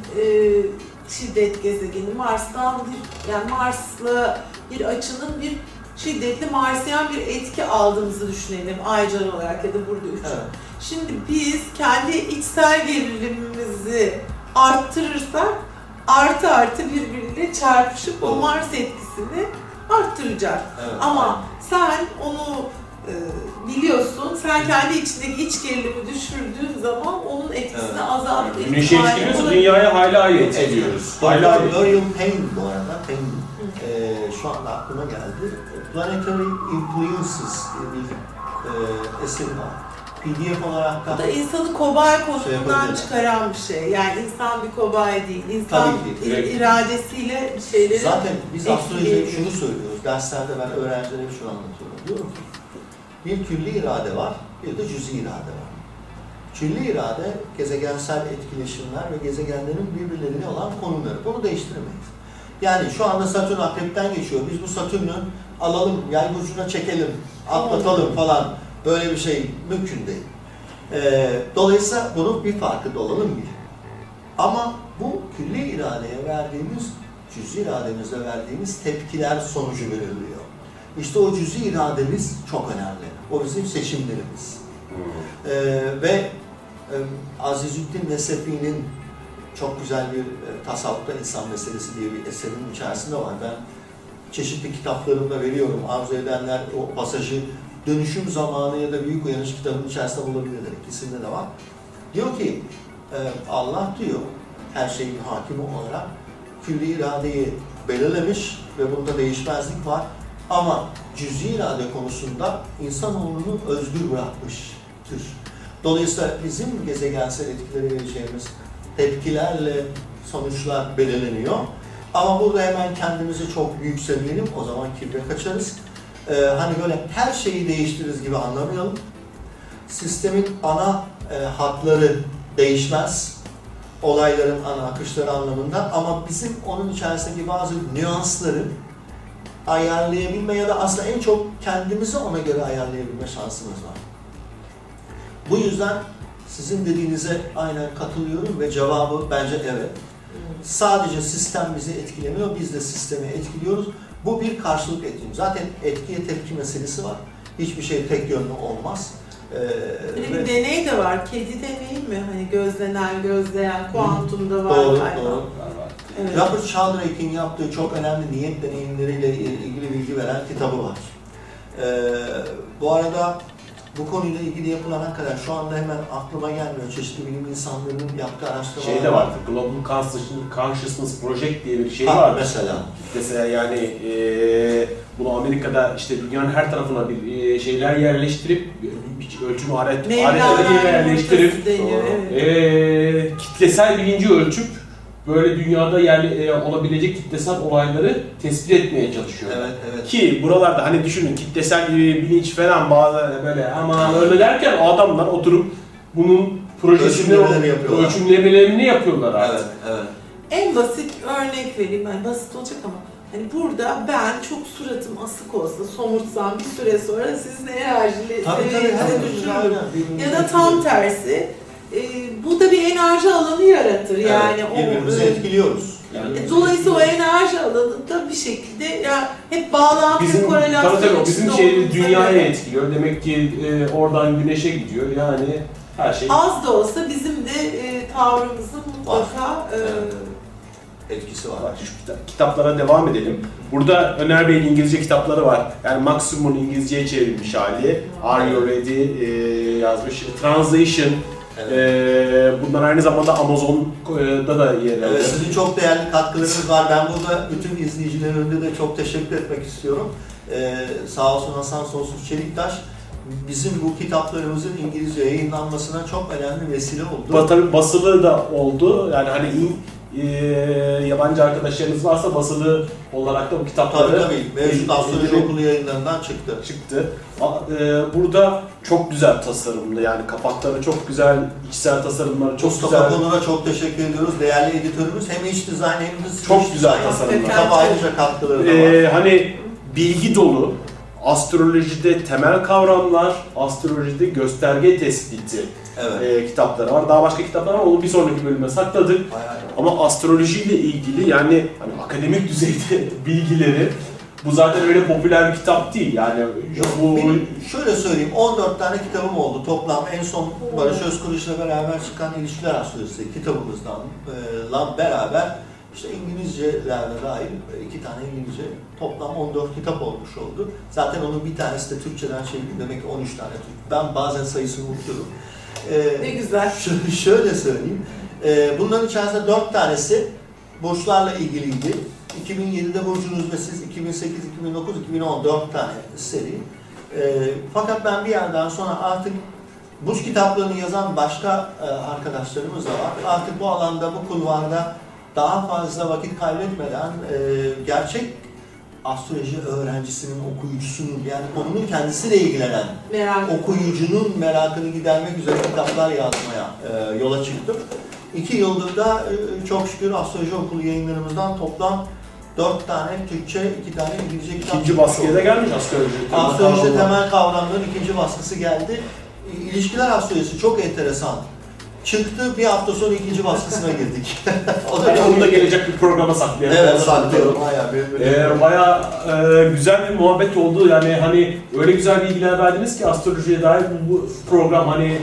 şiddet gezegeni. Mars'tan bir, yani Mars'la bir açının bir şiddetli Marsiyen bir etki aldığımızı düşünelim aycar olarak ya da burada üç.
Evet.
Şimdi biz kendi içsel gerilimimizi arttırırsak artı artı birbiriyle çarpışıp o. Mars etkisini arttıracak.
Evet.
Ama sen onu e, biliyorsun, sen kendi içindeki iç gerilimi düşürdüğün zaman onun etkisini
Evet.
azaltma
Güneşe
ihtimali
etkiliyorsa dünyaya hala ediyoruz. Hala.
William Payne bu arada, Payne, e, şu anda aklıma geldi. Planetary Influences diye bir e, eser var. PDF olarak
Bu
da
da insanı kobay
Şey
konumundan
yapabilir.
çıkaran bir şey. Yani insan bir kobay değil. İnsan
Tabii ki,
iradesiyle bir şeyleri
Zaten biz astrolojide
etkileyebilir.
şunu söylüyoruz, derslerde ben öğrencilere hep şunu anlatıyorum. Diyorum ki, bir külli irade var, bir de cüzi irade var. Külli irade, gezegensel etkileşimler ve gezegenlerin birbirlerine olan konumları. Bunu değiştiremeyiz. Yani şu anda Satürn akrepten geçiyor. Biz bu Satürn'ü alalım, yay burcuna çekelim, atlatalım falan. Böyle bir şey mümkün değil. Ee, dolayısıyla bunun bir farkı da olalım bir. Ama bu külli iradeye verdiğimiz, cüzi irademize verdiğimiz tepkiler sonucu belirliyor. İşte o cüzi irademiz çok önemli. O bizim seçimlerimiz. Ee, ve e, Azizüddin Nesefi'nin çok güzel bir e, tasavvufta insan meselesi diye bir eserin içerisinde var. Ben çeşitli kitaplarımda veriyorum. Arzu edenler o pasajı Dönüşüm Zamanı ya da Büyük Uyanış kitabının içerisinde bulabilirler. İkisinde de var. Diyor ki e, Allah diyor her şeyin hakimi olarak külli iradeyi belirlemiş ve bunda değişmezlik var. Ama cüzi irade konusunda insanoğlunu özgür bırakmıştır. Dolayısıyla bizim gezegensel etkileri vereceğimiz tepkilerle sonuçlar belirleniyor. Ama burada hemen kendimizi çok yükselmeyelim, o zaman kibre kaçarız. Ee, hani böyle her şeyi değiştiririz gibi anlamayalım. Sistemin ana e, hatları değişmez. Olayların ana akışları anlamında ama bizim onun içerisindeki bazı nüansları ayarlayabilme ya da aslında en çok kendimizi ona göre ayarlayabilme şansımız var. Bu yüzden sizin dediğinize aynen katılıyorum ve cevabı bence evet. Sadece sistem bizi etkilemiyor, biz de sistemi etkiliyoruz. Bu bir karşılık etkilim. Zaten etkiye tepki meselesi var. Hiçbir şey tek yönlü olmaz. Ee,
Böyle
ve-
bir deney de var. Kedi deneyi mi? Hani gözlenen, gözleyen, kuantumda var
Doğru,
galiba.
doğru.
Evet.
Robert Sheldrake'in yaptığı çok önemli niyet deneyimleriyle ilgili bilgi veren kitabı var. Ee, bu arada bu konuyla ilgili yapılan hakikaten şu anda hemen aklıma gelmiyor. Çeşitli bilim insanlarının yaptığı araştırmalar
Şey de vardı, Global Consciousness- Project diye bir şey
Ha,
var.
mesela.
Mesela yani eee bunu Amerika'da işte dünyanın her tarafına bir eee, şeyler yerleştirip bir ölçüm alet, aletleri yerleştirip eee, kitlesel bilinci ölçüp böyle dünyada yerli, eee, olabilecek kitlesel olayları tespit etmeye çalışıyor.
Evet, evet.
Ki buralarda hani düşünün kitlesel bir bilinç falan bazı böyle ama öyle derken o adamlar oturup bunun projesini,
Ölçümlemelerini yapıyorlar.
ölçümlemelerini yapıyorlar artık.
Evet, evet.
En basit örnek vereyim. Yani basit olacak ama hani burada ben çok suratım asık olsa, somurtsam bir süre sonra sizin enerjili
Tabii tabii.
seviyenizi düşürürüm. Ya da tam tersi. E, bu da bir enerji alanı yaratır. Yani
evet,
o
birbirimizi
e,
etkiliyoruz.
e, Dolayısıyla o enerji alanı da bir şekilde ya hep bağlantı
Bizim
korelasyon
tabii tabii o bizim
içinde
şeyi
olduğumuza
dünyaya
göre
etkiliyor. Demek ki e, oradan güneşe gidiyor. Yani her şey
Az da olsa bizim de e, tavrımızın mutlaka e.
Etkisi var.
kitaplara devam edelim. Burada Öner Bey'in İngilizce kitapları var. Yani maksimum İngilizceye çevrilmiş hali. Are You Ready e, yazmış. Translation.
Evet.
E, bunlar aynı zamanda Amazon'da da yer alıyor.
Evet, sizin çok değerli katkılarınız var. Ben burada bütün izleyicilerin önünde de çok teşekkür etmek istiyorum. Ee, sağ olsun Hasan Sonsuz Çeliktaş bizim bu kitaplarımızın İngilizce yayınlanmasına çok önemli vesile oldu.
Ba- tabii basılı da oldu. Yani hani e, yabancı arkadaşlarınız varsa basılı olarak da bu kitapları
Tabii tabii. Mevcut Astroloji Okulu yayınlarından çıktı.
çıktı. E, burada çok güzel tasarımlı yani kapakları çok güzel, içsel tasarımları çok
Mustafa
güzel.
Konur'a çok teşekkür ediyoruz. Değerli editörümüz hem iç dizayn hem de
Çok güzel tasarımlar.
Kitap ayrıca katkıları da var.
E, hani bilgi dolu, astrolojide temel kavramlar, astrolojide gösterge tespiti
Evet.
e, kitapları var. Daha başka kitaplar var onu bir sonraki bölüme sakladık.
Hay hay.
Ama astrolojiyle ilgili yani hani akademik düzeyde bilgileri bu zaten öyle popüler bir kitap değil yani bu
Benim şöyle söyleyeyim, 14 tane kitabım oldu toplam. En son Barış Özkılıç'la beraber çıkan İlişkiler Astrolojisi kitabımızdan e, lan beraber işte İngilizcelerle dahil iki tane İngilizce toplam 14 kitap olmuş oldu. Zaten onun bir tanesi de Türkçeden çevrildi. Demek ki 13 tane Türk. Ben bazen sayısını unutuyorum. E,
Ne güzel.
Şöyle söyleyeyim. E, bunların içerisinde 4 tanesi burçlarla ilgiliydi. 2007'de Burcunuz ve siz 2008, 2009, 2010 4 tane seri. E, fakat ben bir yerden sonra artık burç kitaplarını yazan başka e, arkadaşlarımız da var. Artık bu alanda, bu kulvarda daha fazla vakit kaybetmeden e, gerçek astroloji öğrencisinin, okuyucusunun yani konunun kendisiyle ilgilenen
Merak
okuyucunun merakını gidermek üzere kitaplar yazmaya e, yola çıktım. İki yıldır da e, çok şükür astroloji okulu yayınlarımızdan toplam dört tane Türkçe, iki tane İngilizce kitap
ikinci baskıya da gelmiş astroloji.
Astrolojide temel kavramların ikinci baskısı geldi. İlişkiler astrolojisi çok enteresan. Çıktı bir hafta sonra ikinci baskısına girdik. o
Yani onu da gelecek bir programa saklayalım.
Evet saklıyorum. Bayağı bir
Ee, bayağı e, güzel bir muhabbet oldu. Yani hani öyle güzel bilgiler verdiniz ki astrolojiye dair bu, bu program hani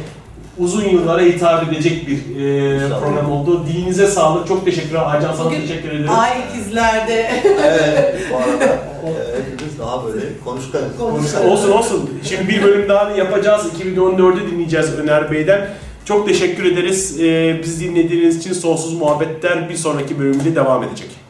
uzun yıllara hitap edecek bir e, program oldu. Dilinize sağlık. Çok teşekkürler. Aycan sana
Bugün
teşekkür ederim.
Ay ikizlerde.
evet bu arada e, hepimiz daha böyle konuşkan.
Konuşkan.
olsun olsun. Şimdi bir bölüm daha yapacağız. 2014'ü dinleyeceğiz Öner Bey'den. Çok teşekkür ederiz. Ee, biz dinlediğiniz için sonsuz muhabbetler bir sonraki bölümde devam edecek.